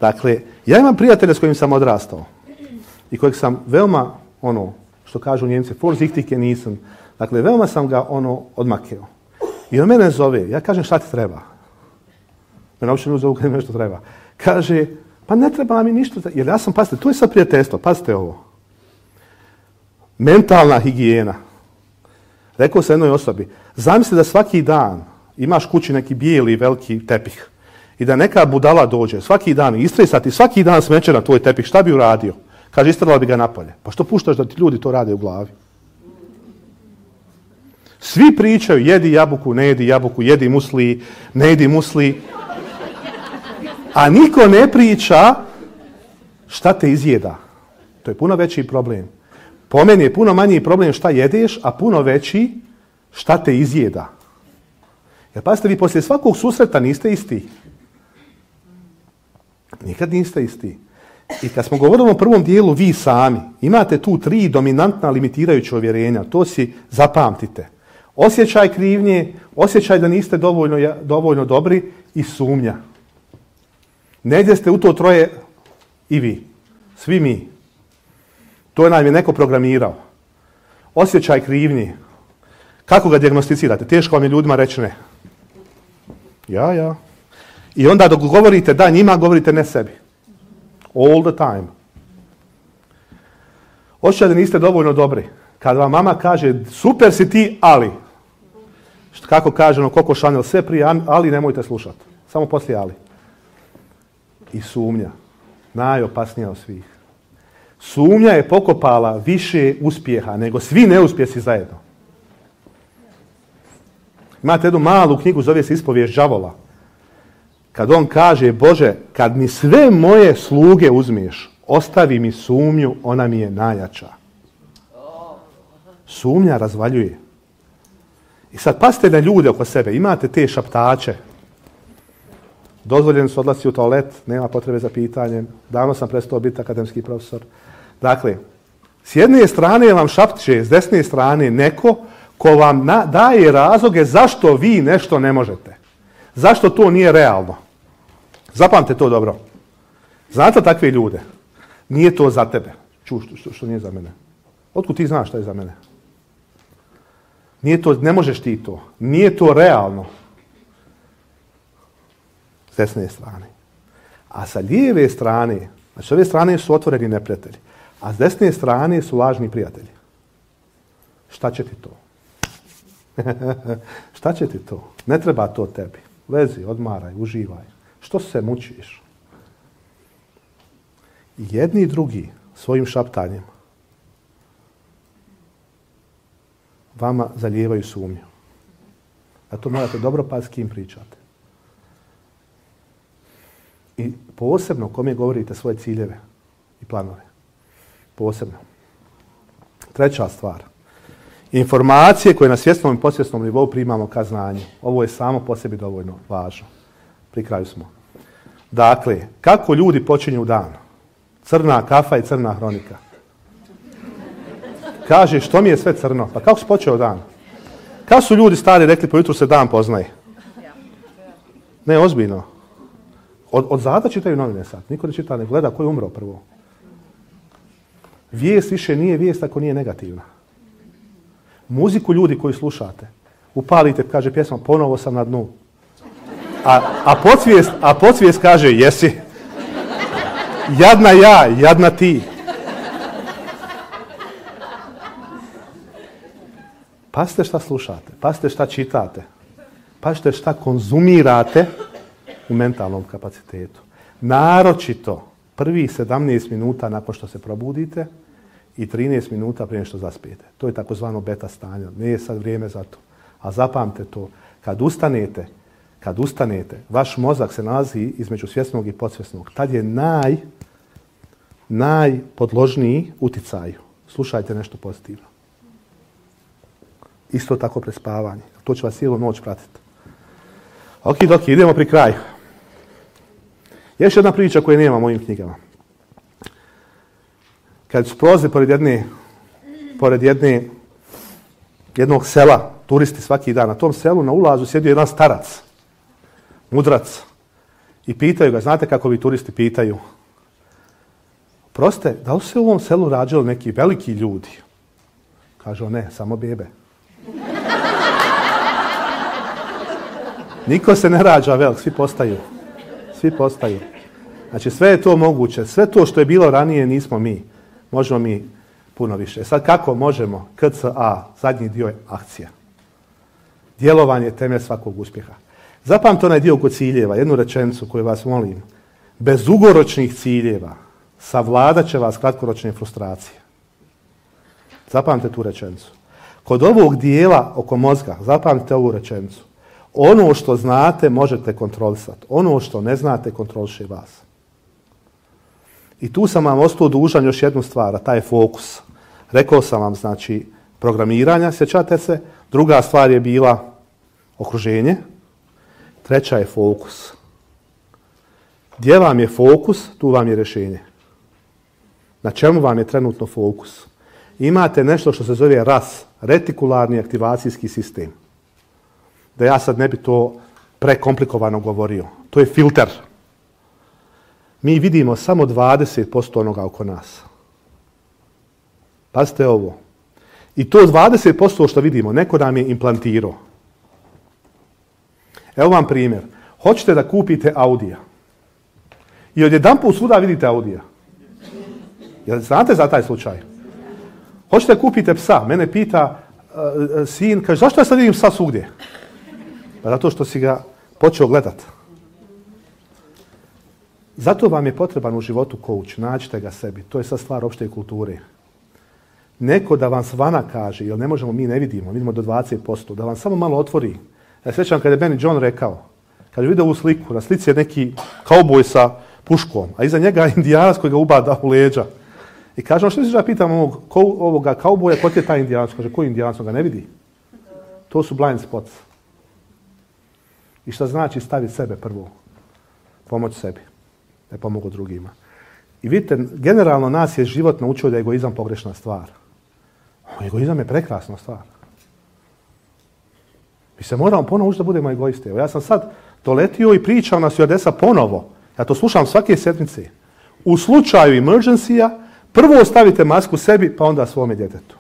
Dakle, ja imam prijatelje s kojim sam odrastao i kojeg sam veoma, ono, što kažu njemci, forziktike nisam. Dakle, veoma sam ga, ono, odmakeo. I on mene zove, ja kažem šta ti treba? Mene uopće ne zovu nešto treba. Kaže, pa ne treba mi ništa, jer ja sam, pazite, tu je sad prijateljstvo, pazite ovo. Mentalna higijena. Rekao sam jednoj osobi, zamisli da svaki dan imaš kući neki bijeli veliki tepih i da neka budala dođe svaki dan i istresati svaki dan smeće na tvoj tepih, šta bi uradio? Kaže, istrala bi ga napolje. Pa što puštaš da ti ljudi to rade u glavi? Svi pričaju, jedi jabuku, ne jedi jabuku, jedi musli, ne jedi musli. A niko ne priča šta te izjeda. To je puno veći problem. Po meni je puno manji problem šta jedeš, a puno veći šta te izjeda. Jer pazite, vi poslije svakog susreta niste isti. Nikad niste isti. I kad smo govorili o prvom dijelu, vi sami, imate tu tri dominantna limitirajuća uvjerenja, to si zapamtite. Osjećaj krivnje, osjećaj da niste dovoljno, dovoljno dobri i sumnja. Negdje ste u to troje i vi, svi mi. To nam je neko programirao. Osjećaj krivnje, kako ga dijagnosticirate? Teško vam je ljudima reći ne. Ja, ja. I onda dok govorite da njima, govorite ne sebi. All the time. Očito da niste dovoljno dobri. Kad vam mama kaže, super si ti, ali. Što, kako kaže ono Koko Chanel, sve prije, ali nemojte slušati. Samo poslije ali. I sumnja. Najopasnija od svih. Sumnja je pokopala više uspjeha nego svi neuspjesi zajedno. Imate jednu malu knjigu, zove se Ispovijest džavola kad on kaže, Bože, kad mi sve moje sluge uzmiješ, ostavi mi sumnju, ona mi je najjača. Sumnja razvaljuje. I sad pazite na ljude oko sebe, imate te šaptače. Dozvoljen su odlasi u toalet, nema potrebe za pitanjem. Davno sam prestao biti akademski profesor. Dakle, s jedne strane vam šapće, s desne strane neko ko vam daje razloge zašto vi nešto ne možete. Zašto to nije realno? Zapamte to dobro. Znate takve ljude? Nije to za tebe. Ču, što, što nije za mene. Otkud ti znaš šta je za mene? Nije to, ne možeš ti to. Nije to realno. S desne strane. A sa lijeve strane, znači s ove strane su otvoreni neprijatelji, a s desne strane su lažni prijatelji. Šta će ti to? šta će ti to? Ne treba to tebi. Lezi, odmaraj, uživaj. Što se mučiš? I jedni i drugi svojim šaptanjem vama zalijevaju sumnju. A to morate dobro pa s kim pričate. I posebno kome govorite svoje ciljeve i planove. Posebno. Treća stvar informacije koje na svjesnom i posvjesnom nivou primamo ka znanju. Ovo je samo po sebi dovoljno važno. Pri kraju smo. Dakle, kako ljudi počinju dan? Crna kafa i crna hronika. Kaže, što mi je sve crno? Pa kako si počeo dan? Kako su ljudi stari rekli, po pa se dan poznaje? Ne, ozbiljno. Od, od zada čitaju novine sad. Niko ne čita, ne gleda ko je umro prvo. Vijest više nije vijest ako nije negativna muziku ljudi koji slušate, upalite, kaže pjesma, ponovo sam na dnu. A, a, podsvijest, kaže, jesi. Jadna ja, jadna ti. Pazite šta slušate, pazite šta čitate, pazite šta konzumirate u mentalnom kapacitetu. Naročito prvi 17 minuta nakon što se probudite, i 13 minuta prije što zaspijete. To je takozvano beta stanje. Nije sad vrijeme za to. A zapamte to. Kad ustanete, kad ustanete, vaš mozak se nalazi između svjesnog i podsvjesnog. Tad je naj, najpodložniji uticaju. Slušajte nešto pozitivno. Isto tako prespavanje. To će vas cijelu noć pratiti. Ok, dok idemo pri kraju. Još jedna priča koju nema u mojim knjigama kad su prolazili pored jedne, pored jedne, jednog sela, turisti svaki dan, na tom selu na ulazu sjedio jedan starac, mudrac, i pitaju ga, znate kako vi turisti pitaju, proste, da li se u ovom selu rađali neki veliki ljudi? Kažu, ne, samo bebe. Niko se ne rađa velik, svi postaju. Svi postaju. Znači sve je to moguće. Sve to što je bilo ranije nismo mi. Možemo mi puno više. E sad kako možemo? KCA, zadnji dio je akcija. Djelovanje je temelj svakog uspjeha. Zapamte onaj dio oko ciljeva, jednu rečenicu koju vas molim. Bez dugoročnih ciljeva savladat će vas kratkoročne frustracije. Zapamte tu rečenicu. Kod ovog dijela oko mozga, zapamtite ovu rečenicu. Ono što znate možete kontrolisati. Ono što ne znate kontroliše vas. I tu sam vam ostao dužan još jednu stvar, a taj je fokus. Rekao sam vam, znači, programiranja, sjećate se. Druga stvar je bila okruženje. Treća je fokus. Gdje vam je fokus, tu vam je rješenje. Na čemu vam je trenutno fokus? Imate nešto što se zove RAS, retikularni aktivacijski sistem. Da ja sad ne bi to prekomplikovano govorio. To je filter mi vidimo samo 20% onoga oko nas. Pazite ovo. I to 20% što vidimo, neko nam je implantirao. Evo vam primjer. Hoćete da kupite Audija. I odjedan put svuda vidite Audija. Jel znate za taj slučaj? Hoćete da kupite psa. Mene pita e, e, sin, kaže, zašto ja sad vidim psa svugdje? Pa zato što si ga počeo gledati. Zato vam je potreban u životu kouč, nađite ga sebi. To je sad stvar opšte kulture. Neko da vam svana kaže, jer ne možemo, mi ne vidimo, vidimo do 20%, da vam samo malo otvori. Ja sjećam kada je meni John rekao, kad je vidio ovu sliku, na slici je neki kauboj sa puškom, a iza njega je indijanac koji ga ubada u leđa. I kaže, što misliš da pitam ovog, ovoga kauboja, ko je taj indijanac? Kaže, koji indijanac? On ga ne vidi. To su blind spots. I šta znači staviti sebe prvo? Pomoć sebi da pomogu drugima. I vidite, generalno nas je život naučio da je egoizam pogrešna stvar. egoizam je prekrasna stvar. Mi se moramo ponovo učiti da budemo egoiste. Evo, ja sam sad doletio i pričao nas desa ponovo. Ja to slušam svake sedmice. U slučaju emergencija, prvo ostavite masku sebi, pa onda svome djetetu.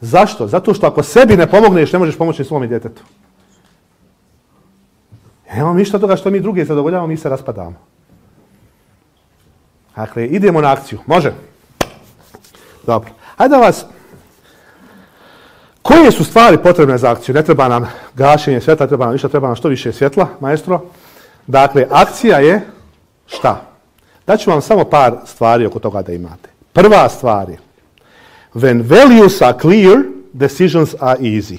Zašto? Zato što ako sebi ne pomogneš, ne možeš pomoći svome djetetu. Nemamo ništa toga što mi druge zadovoljavamo, mi se raspadamo. Dakle, idemo na akciju. Može? Dobro. Hajde vas... Koje su stvari potrebne za akciju? Ne treba nam gašenje svjetla, treba nam ništa, treba nam što više svjetla, maestro. Dakle, akcija je šta? Daću vam samo par stvari oko toga da imate. Prva stvar je, when values are clear, decisions are easy.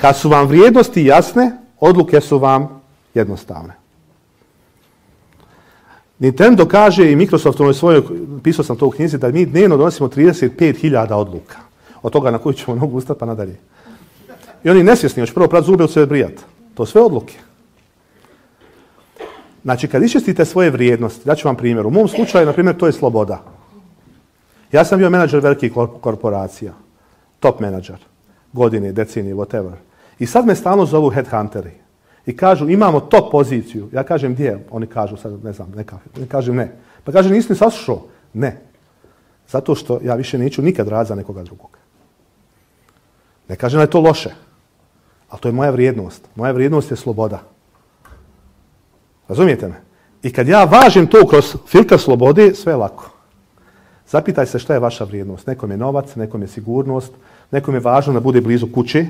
Kad su vam vrijednosti jasne, odluke su vam jednostavne. Nintendo kaže i Microsoft u svojoj, pisao sam to u knjizi, da mi dnevno donosimo 35.000 odluka. Od toga na koju ćemo nogu ustati pa nadalje. I oni nesvjesni, još prvo prati zube u brijat. To sve odluke. Znači, kad iščistite svoje vrijednosti, ću vam primjer. U mom slučaju, na primjer, to je sloboda. Ja sam bio menadžer velikih korporacija. Top menadžer. Godine, decenije, whatever. I sad me stalno zovu headhunteri i kažu imamo to poziciju. Ja kažem gdje? Oni kažu sad ne znam, neka. Ja kažem ne. Pa kaže nisi ni saslušao? Ne. Zato što ja više neću nikad raditi za nekoga drugog. Ne kažem da je to loše, ali to je moja vrijednost. Moja vrijednost je sloboda. Razumijete me? I kad ja važim to kroz filtr slobode, sve je lako. Zapitaj se šta je vaša vrijednost. Nekom je novac, nekom je sigurnost, nekom je važno da bude blizu kući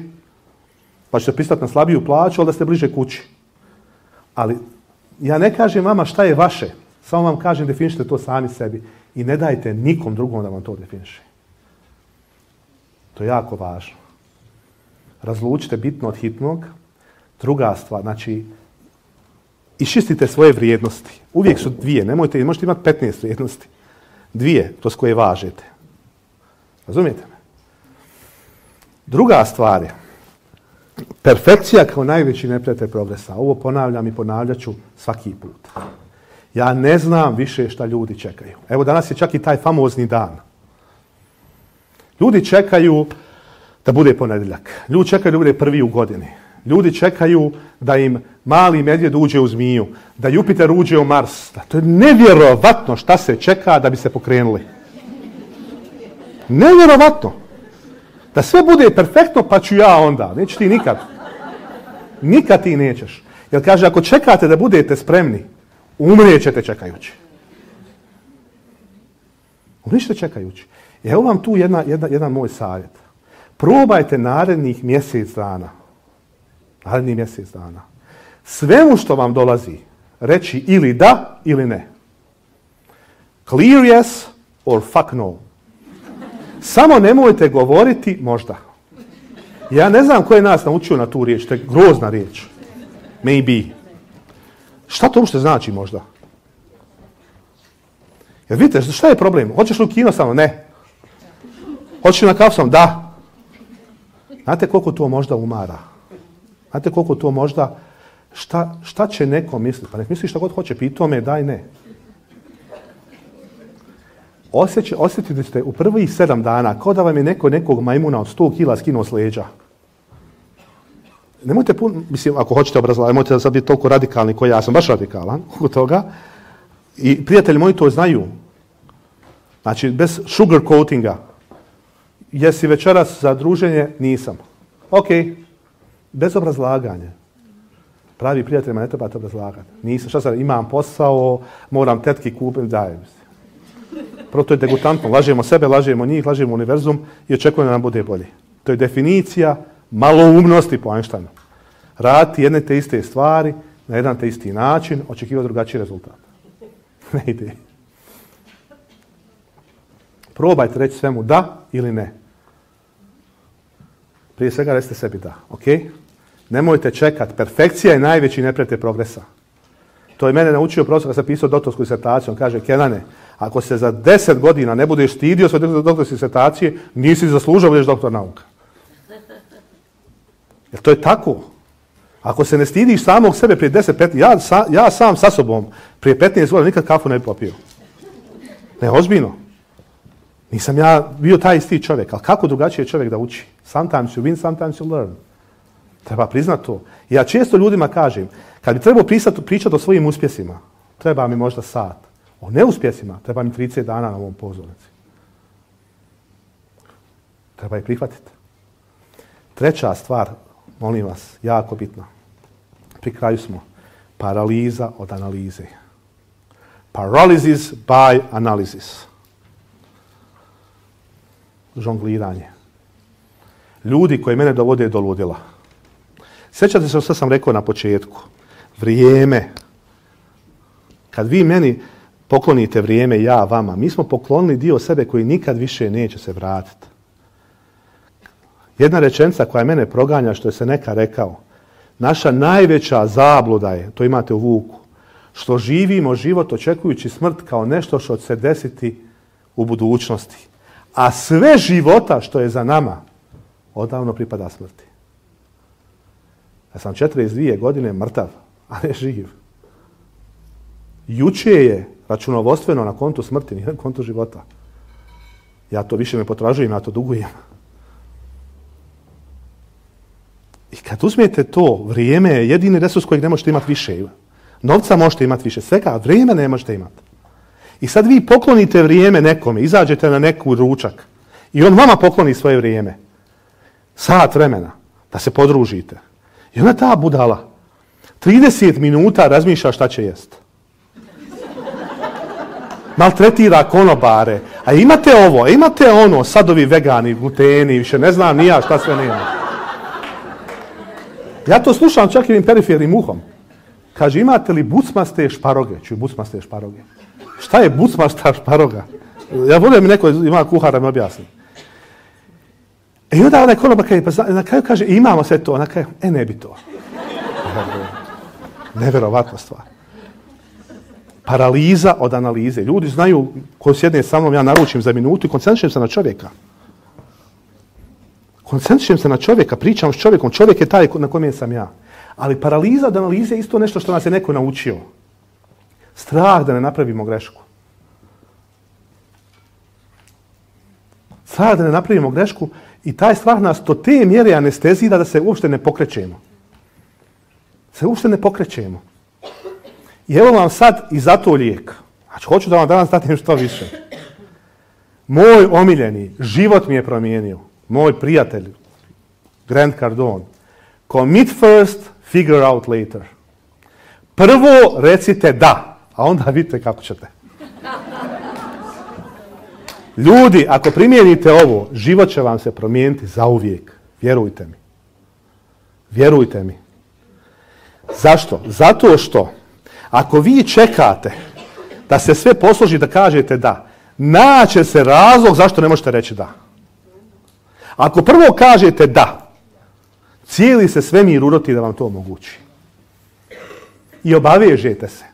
pa ćete pristati na slabiju plaću, ali da ste bliže kući. Ali ja ne kažem vama šta je vaše, samo vam kažem definišite to sami sebi i ne dajte nikom drugom da vam to definiše. To je jako važno. Razlučite bitno od hitnog. Druga stvar, znači, išistite svoje vrijednosti. Uvijek su dvije, nemojte, možete imati 15 vrijednosti. Dvije, to s koje važete. Razumijete me? Druga stvar je, perfekcija kao najveći neprijatelj progresa. Ovo ponavljam i ponavljat ću svaki put. Ja ne znam više šta ljudi čekaju. Evo danas je čak i taj famozni dan. Ljudi čekaju da bude ponedjeljak. Ljudi čekaju da bude prvi u godini. Ljudi čekaju da im mali medvjed uđe u zmiju, da Jupiter uđe u Mars. to je nevjerovatno šta se čeka da bi se pokrenuli. Nevjerovatno. Da sve bude perfektno pa ću ja onda. Neće ti nikad. Nikad ti nećeš. Jer kaže, ako čekate da budete spremni, ćete čekajući. Umrijećete čekajući. evo vam tu jedna, jedan moj savjet. Probajte narednih mjesec dana, narednih mjesec dana, svemu što vam dolazi, reći ili da ili ne. Clear yes or fuck no. Samo nemojte govoriti možda. Ja ne znam ko je nas naučio na tu riječ, to je grozna riječ. Maybe. Šta to uopšte znači možda? Jer vidite, šta je problem? Hoćeš li u kino samo? Ne. Hoćeš li na kafu samo? Da. Znate koliko to možda umara? Znate koliko to možda, šta, šta će neko misliti? Pa nek misli šta god hoće, pitao me, daj ne osjetili ste u prvih sedam dana kao da vam je neko nekog majmuna od 100 kila skinuo s leđa. Nemojte puno, mislim, ako hoćete obrazlagati, nemojte da sad biti toliko radikalni koji ja sam, baš radikalan oko toga. I prijatelji moji to znaju. Znači, bez sugar coatinga. Jesi večeras za druženje? Nisam. Ok, bez obrazlaganja. Pravi prijateljima ne trebate obrazlagati. Nisam, šta sad, imam posao, moram tetki kupiti, daj. Prvo to je degutantno, lažemo sebe, lažemo njih, lažemo univerzum i očekujemo da nam bude bolje. To je definicija maloumnosti po Einsteinu. Raditi jedne te iste stvari na jedan te isti način, očekivati drugačiji rezultat. Ne ide. Probajte reći svemu da ili ne. Prije svega recite sebi da, ok? Nemojte čekati. Perfekcija je najveći neprijatelj progresa. To je mene naučio profesor kad sam pisao doktorsku disertaciju. On kaže, Kenane, ako se za deset godina ne budeš stidio svoje doktorske disertacije, nisi zaslužio budeš doktor nauka. Jer to je tako. Ako se ne stidiš samog sebe prije deset, 15, ja, sam sa sobom prije 15 godina nikad kafu ne bi popio. Ne, ozbiljno. Nisam ja bio taj isti čovjek, ali kako drugačije čovjek da uči? Sometimes you win, sometimes you learn. Treba priznat to. Ja često ljudima kažem, kad bi trebao pričati o svojim uspjesima, treba mi možda sat. O neuspjesima treba mi 30 dana na ovom pozornici. Treba ih prihvatiti. Treća stvar, molim vas, jako bitna. Pri kraju smo. Paraliza od analize. Paralysis by analysis. Žongliranje. Ljudi koji mene dovode do ludila. Sjećate se što sam rekao na početku. Vrijeme. Kad vi meni poklonite vrijeme ja vama. Mi smo poklonili dio sebe koji nikad više neće se vratiti. Jedna rečenica koja mene proganja što je se neka rekao. Naša najveća zabluda je, to imate u Vuku, što živimo život očekujući smrt kao nešto što će se desiti u budućnosti. A sve života što je za nama odavno pripada smrti. Ja sam 42 godine mrtav, a ne živ. Juče je računovodstveno na kontu smrti, nije na kontu života. Ja to više ne potražujem, ja to dugujem. I kad uzmijete to, vrijeme je jedini resurs kojeg ne možete imati više. Novca možete imati više svega, a vrijeme ne možete imati. I sad vi poklonite vrijeme nekome, izađete na neku ručak i on vama pokloni svoje vrijeme. Sat vremena da se podružite. I onda ta budala 30 minuta razmišlja šta će jesti maltretira konobare. A imate ovo, imate ono, sadovi vegani, gluteni, više ne znam ni ja šta sve nema. Ja to slušam čak i perifernim uhom. Kaže, imate li bucmaste šparoge? čuju bucmaste šparoge. Šta je bucmasta šparoga? Ja volim mi neko ima kuhara mi objasni. E, I onda onaj konobar kaže, pa na kraju kaže, imamo sve to. Na kraju, e ne bi to. Neverovatna stvar paraliza od analize. Ljudi znaju, ko sjedne sa mnom, ja naručim za minutu i koncentrišem se na čovjeka. Koncentrišem se na čovjeka, pričam s čovjekom, čovjek je taj na kojem sam ja. Ali paraliza od analize je isto nešto što nas je neko naučio. Strah da ne napravimo grešku. Strah da ne napravimo grešku i taj strah nas do te mjere anestezira da se uopšte ne pokrećemo. Se uopšte ne pokrećemo. I evo vam sad i to lijek. Znači, hoću da vam danas datim što više. Moj omiljeni, život mi je promijenio. Moj prijatelj, Grant Cardone. Commit first, figure out later. Prvo recite da, a onda vidite kako ćete. Ljudi, ako primijenite ovo, život će vam se promijeniti zauvijek. Vjerujte mi. Vjerujte mi. Zašto? Zato što ako vi čekate da se sve posloži da kažete da, naće se razlog zašto ne možete reći da. Ako prvo kažete da, cijeli se svemir uroti da vam to omogući. I obavežete se.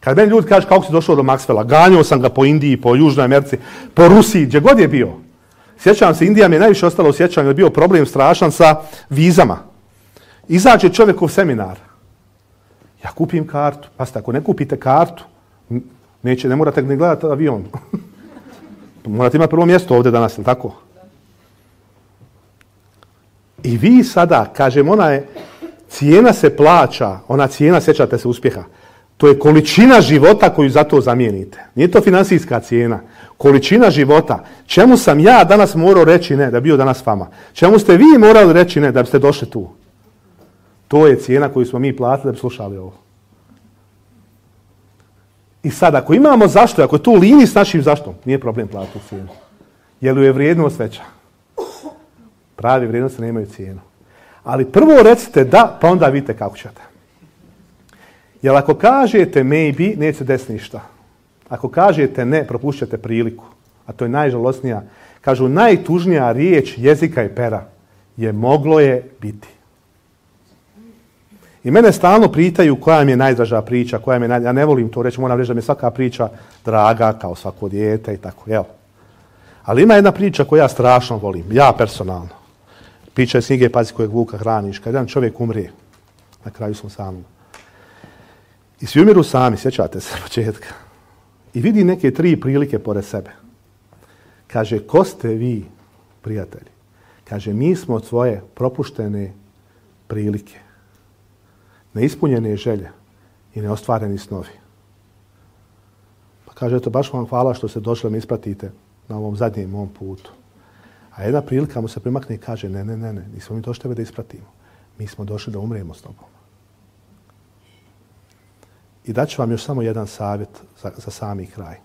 Kad meni ljudi kažu kako si došao do Maxwella, ganjao sam ga po Indiji, po Južnoj Americi, po Rusiji, gdje god je bio. Sjećam se, Indija mi je najviše ostalo u sjećanju, je bio problem strašan sa vizama. Izađe čovjekov seminar. Ja kupim kartu. ste, ako ne kupite kartu, neće, ne morate ni gledati avion. morate imati prvo mjesto ovdje danas, jel tako? I vi sada, kažem, ona je, cijena se plaća, ona cijena, sjećate se uspjeha, to je količina života koju za to zamijenite. Nije to financijska cijena. Količina života. Čemu sam ja danas morao reći ne da bio danas s vama? Čemu ste vi morali reći ne da biste došli tu? To je cijena koju smo mi platili da bi slušali ovo. I sad, ako imamo zašto, ako je to u liniji s našim zašto, nije problem platiti cijenu. Jer je vrijednost veća. Pravi vrijednosti nemaju cijenu. Ali prvo recite da, pa onda vidite kako ćete. Jer ako kažete maybe, neće desiti ništa. Ako kažete ne, propušćate priliku. A to je najžalosnija. Kažu, najtužnija riječ jezika i pera je moglo je biti. I mene stalno pritaju koja mi je najdraža priča, koja mi je Ja ne volim to reći, moram reći da mi je svaka priča draga kao svako dijete i tako. Evo. Ali ima jedna priča koju ja strašno volim, ja personalno. Priča je Pazi kojeg Vuka hraniš. Kad jedan čovjek umrije, na kraju smo sami. I svi umiru sami, sjećate se početka. I vidi neke tri prilike pored sebe. Kaže, ko ste vi, prijatelji? Kaže, mi smo od svoje propuštene prilike neispunjene želje i neostvareni snovi. Pa kaže, eto, baš vam hvala što ste došli me ispratite na ovom zadnjem mom putu. A jedna prilika mu se primakne i kaže, ne, ne, ne, ne, nismo mi došli tebe da ispratimo. Mi smo došli da umremo s tobom. I daću vam još samo jedan savjet za, za sami kraj.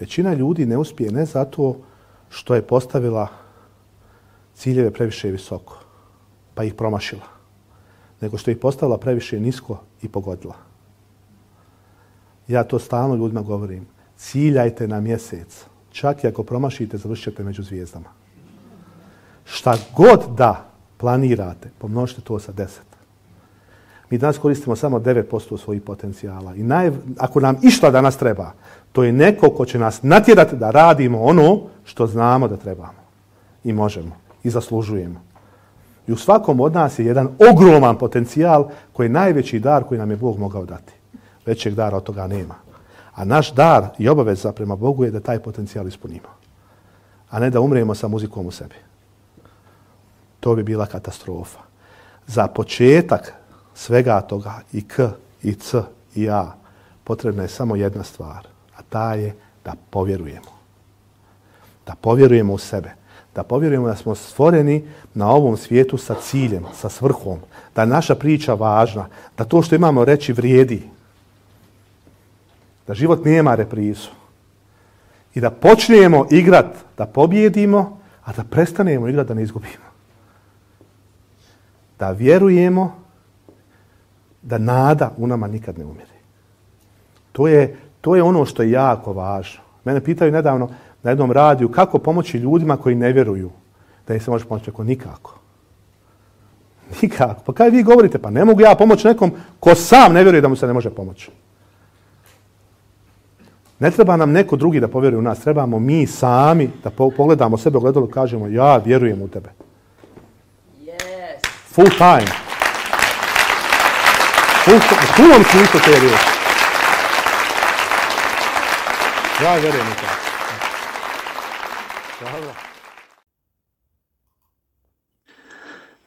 Većina ljudi ne uspije ne zato što je postavila ciljeve previše visoko, pa ih promašila nego što ih postavila previše nisko i pogodila. Ja to stalno ljudima govorim. Ciljajte na mjesec. Čak i ako promašite, završit ćete među zvijezdama. Šta god da planirate, pomnožite to sa deset. Mi danas koristimo samo 9% svojih potencijala. I naj, ako nam išta danas treba, to je neko ko će nas natjerati da radimo ono što znamo da trebamo i možemo i zaslužujemo. I u svakom od nas je jedan ogroman potencijal koji je najveći dar koji nam je Bog mogao dati. Većeg dara od toga nema. A naš dar i obaveza prema Bogu je da taj potencijal ispunimo. A ne da umremo sa muzikom u sebi. To bi bila katastrofa. Za početak svega toga i K, i C, i A potrebna je samo jedna stvar. A ta je da povjerujemo. Da povjerujemo u sebe da povjerujemo da smo stvoreni na ovom svijetu sa ciljem, sa svrhom, da je naša priča važna, da to što imamo reći vrijedi, da život nema reprizu i da počnemo igrat da pobjedimo, a da prestanemo igrat da ne izgubimo. Da vjerujemo da nada u nama nikad ne umire. To je, to je ono što je jako važno. Mene pitaju nedavno, na jednom radiju kako pomoći ljudima koji ne vjeruju da im se može pomoći. ako nikako. Nikako. Pa kaj vi govorite? Pa ne mogu ja pomoći nekom ko sam ne vjeruje da mu se ne može pomoći. Ne treba nam neko drugi da povjeruje u nas. Trebamo mi sami da pogledamo sebe ogledalo i kažemo ja vjerujem u tebe. Yes. Full time. Full, smislu te Ja vjerujem u tebe. Hvala.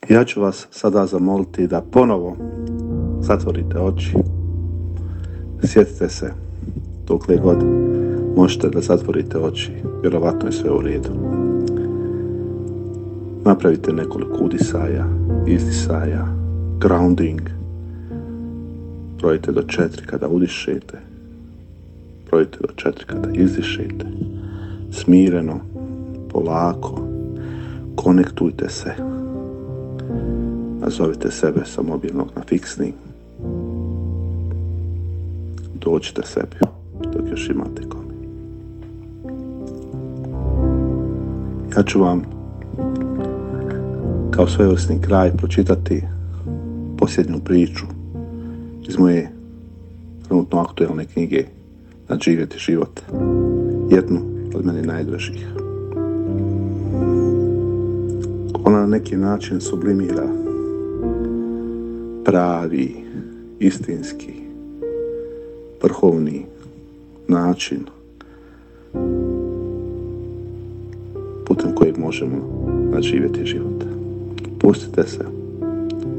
Ja ću vas sada zamoliti da ponovo zatvorite oči. Sjetite se li god možete da zatvorite oči. Vjerovatno je sve u redu. Napravite nekoliko udisaja, izdisaja, grounding. Brojite do četiri kada udišete. Brojite do četiri kada izdišete. Smireno, polako, konektujte se. Nazovite sebe sa mobilnog na fiksni. Dođite sebi dok još imate kome. Ja ću vam kao svojevrsni kraj pročitati posljednju priču iz moje trenutno aktuelne knjige Nadživjeti život. Jednu od meni najdražih. neki način sublimira pravi, istinski, vrhovni način putem kojeg možemo nadživjeti život. Pustite se,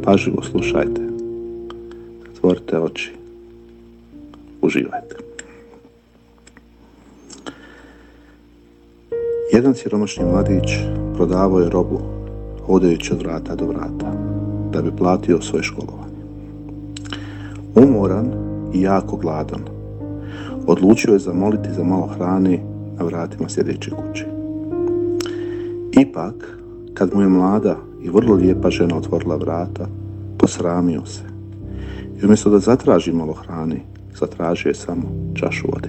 pažljivo slušajte, otvorite oči, uživajte. Jedan siromašni mladić prodavao je robu hodajući od vrata do vrata, da bi platio svoje školovanje. Umoran i jako gladan, odlučio je zamoliti za malo hrane na vratima sljedeće kuće. Ipak, kad mu je mlada i vrlo lijepa žena otvorila vrata, posramio se. I umjesto da zatraži malo hrane, zatražio je samo čašu vode.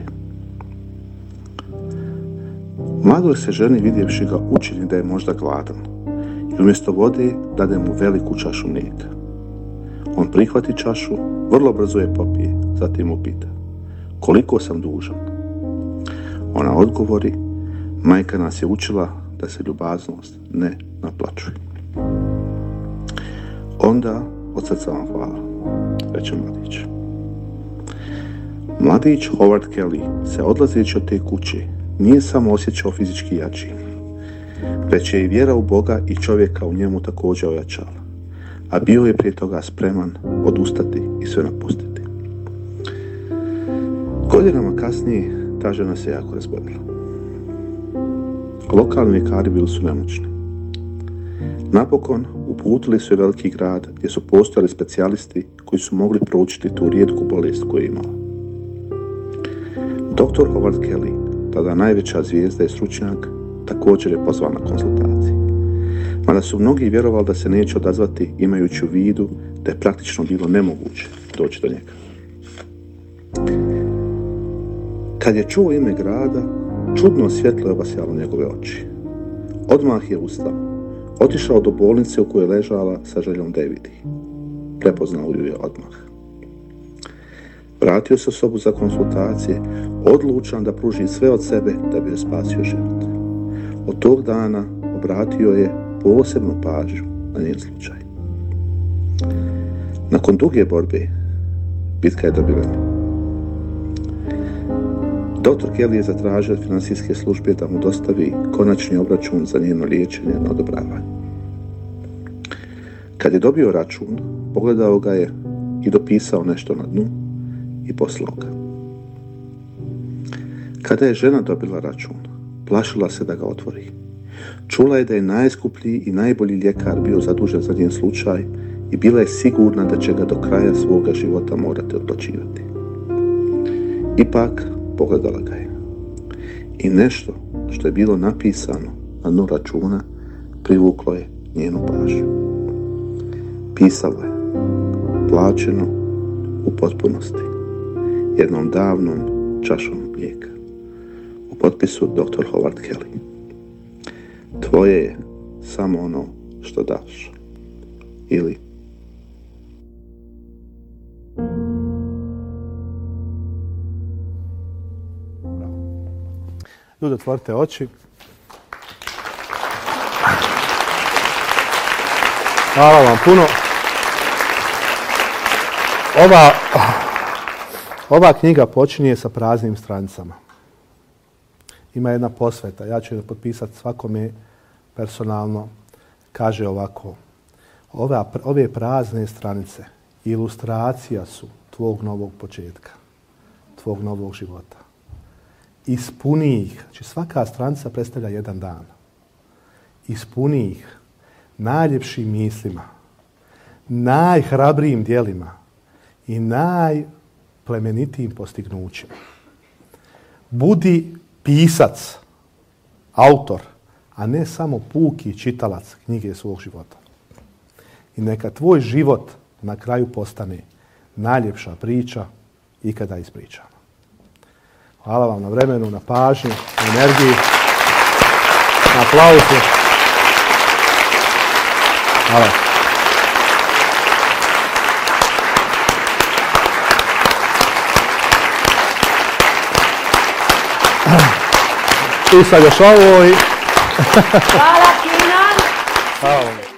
Mladoj se ženi vidjevši ga učini da je možda gladan, i umjesto vode dade mu veliku čašu mlijeka. On prihvati čašu, vrlo brzo je popije, zatim mu pita, koliko sam dužan? Ona odgovori, majka nas je učila da se ljubaznost ne naplaćuje. Onda od srca vam hvala, reče mladić. Mladić Howard Kelly se odlazeći od te kuće nije samo osjećao fizički jači, već je i vjera u Boga i čovjeka u njemu također ojačala. A bio je prije toga spreman odustati i sve napustiti. Godinama kasnije ta žena se jako razbodila. Lokalni vjekari bili su nemoćni. Napokon uputili su je veliki grad gdje su postojali specijalisti koji su mogli proučiti tu rijetku bolest koju je imala. Dr. Howard Kelly, tada najveća zvijezda i stručnjak, također je pozvao na konsultaciju. Mada su mnogi vjerovali da se neće odazvati imajući u vidu da je praktično bilo nemoguće doći do njega. Kad je čuo ime grada, čudno svjetlo je obasjalo njegove oči. Odmah je ustao. Otišao do bolnice u kojoj je ležala sa željom Davidi. Prepoznao ju je odmah. Vratio se u sobu za konsultacije, odlučan da pruži sve od sebe da bi joj spasio život. Od tog dana obratio je posebnu pažnju na njen slučaj. Nakon duge borbe, bitka je dobivena. Doktor Kelly je zatražio od financijske službe da mu dostavi konačni obračun za njeno liječenje na odobravanje. Kad je dobio račun, pogledao ga je i dopisao nešto na dnu i poslao ga. Kada je žena dobila račun, plašila se da ga otvori. Čula je da je najskuplji i najbolji ljekar bio zadužen za njen slučaj i bila je sigurna da će ga do kraja svoga života morati otplaćivati. Ipak, pogledala ga je. I nešto što je bilo napisano na dnu računa privuklo je njenu pažnju. Pisalo je, plaćeno u potpunosti, jednom davnom čašom lijeka potpisu dr. Howard Kelly. Tvoje je samo ono što daš. Ili Ljudi, otvorite oči. Hvala vam puno. Ova, ova knjiga počinje sa praznim stranicama ima jedna posveta. Ja ću je potpisati svakome personalno. Kaže ovako, ove, prazne stranice ilustracija su tvog novog početka, tvog novog života. Ispuni ih, znači svaka stranica predstavlja jedan dan. Ispuni ih najljepšim mislima, najhrabrijim dijelima i najplemenitijim postignućima. Budi pisac, autor, a ne samo puki čitalac knjige svog života. I neka tvoj život na kraju postane najljepša priča ikada ispričana. Hvala vam na vremenu, na pažnju, na energiji, na Hvala. Isa, yo soy. Para final.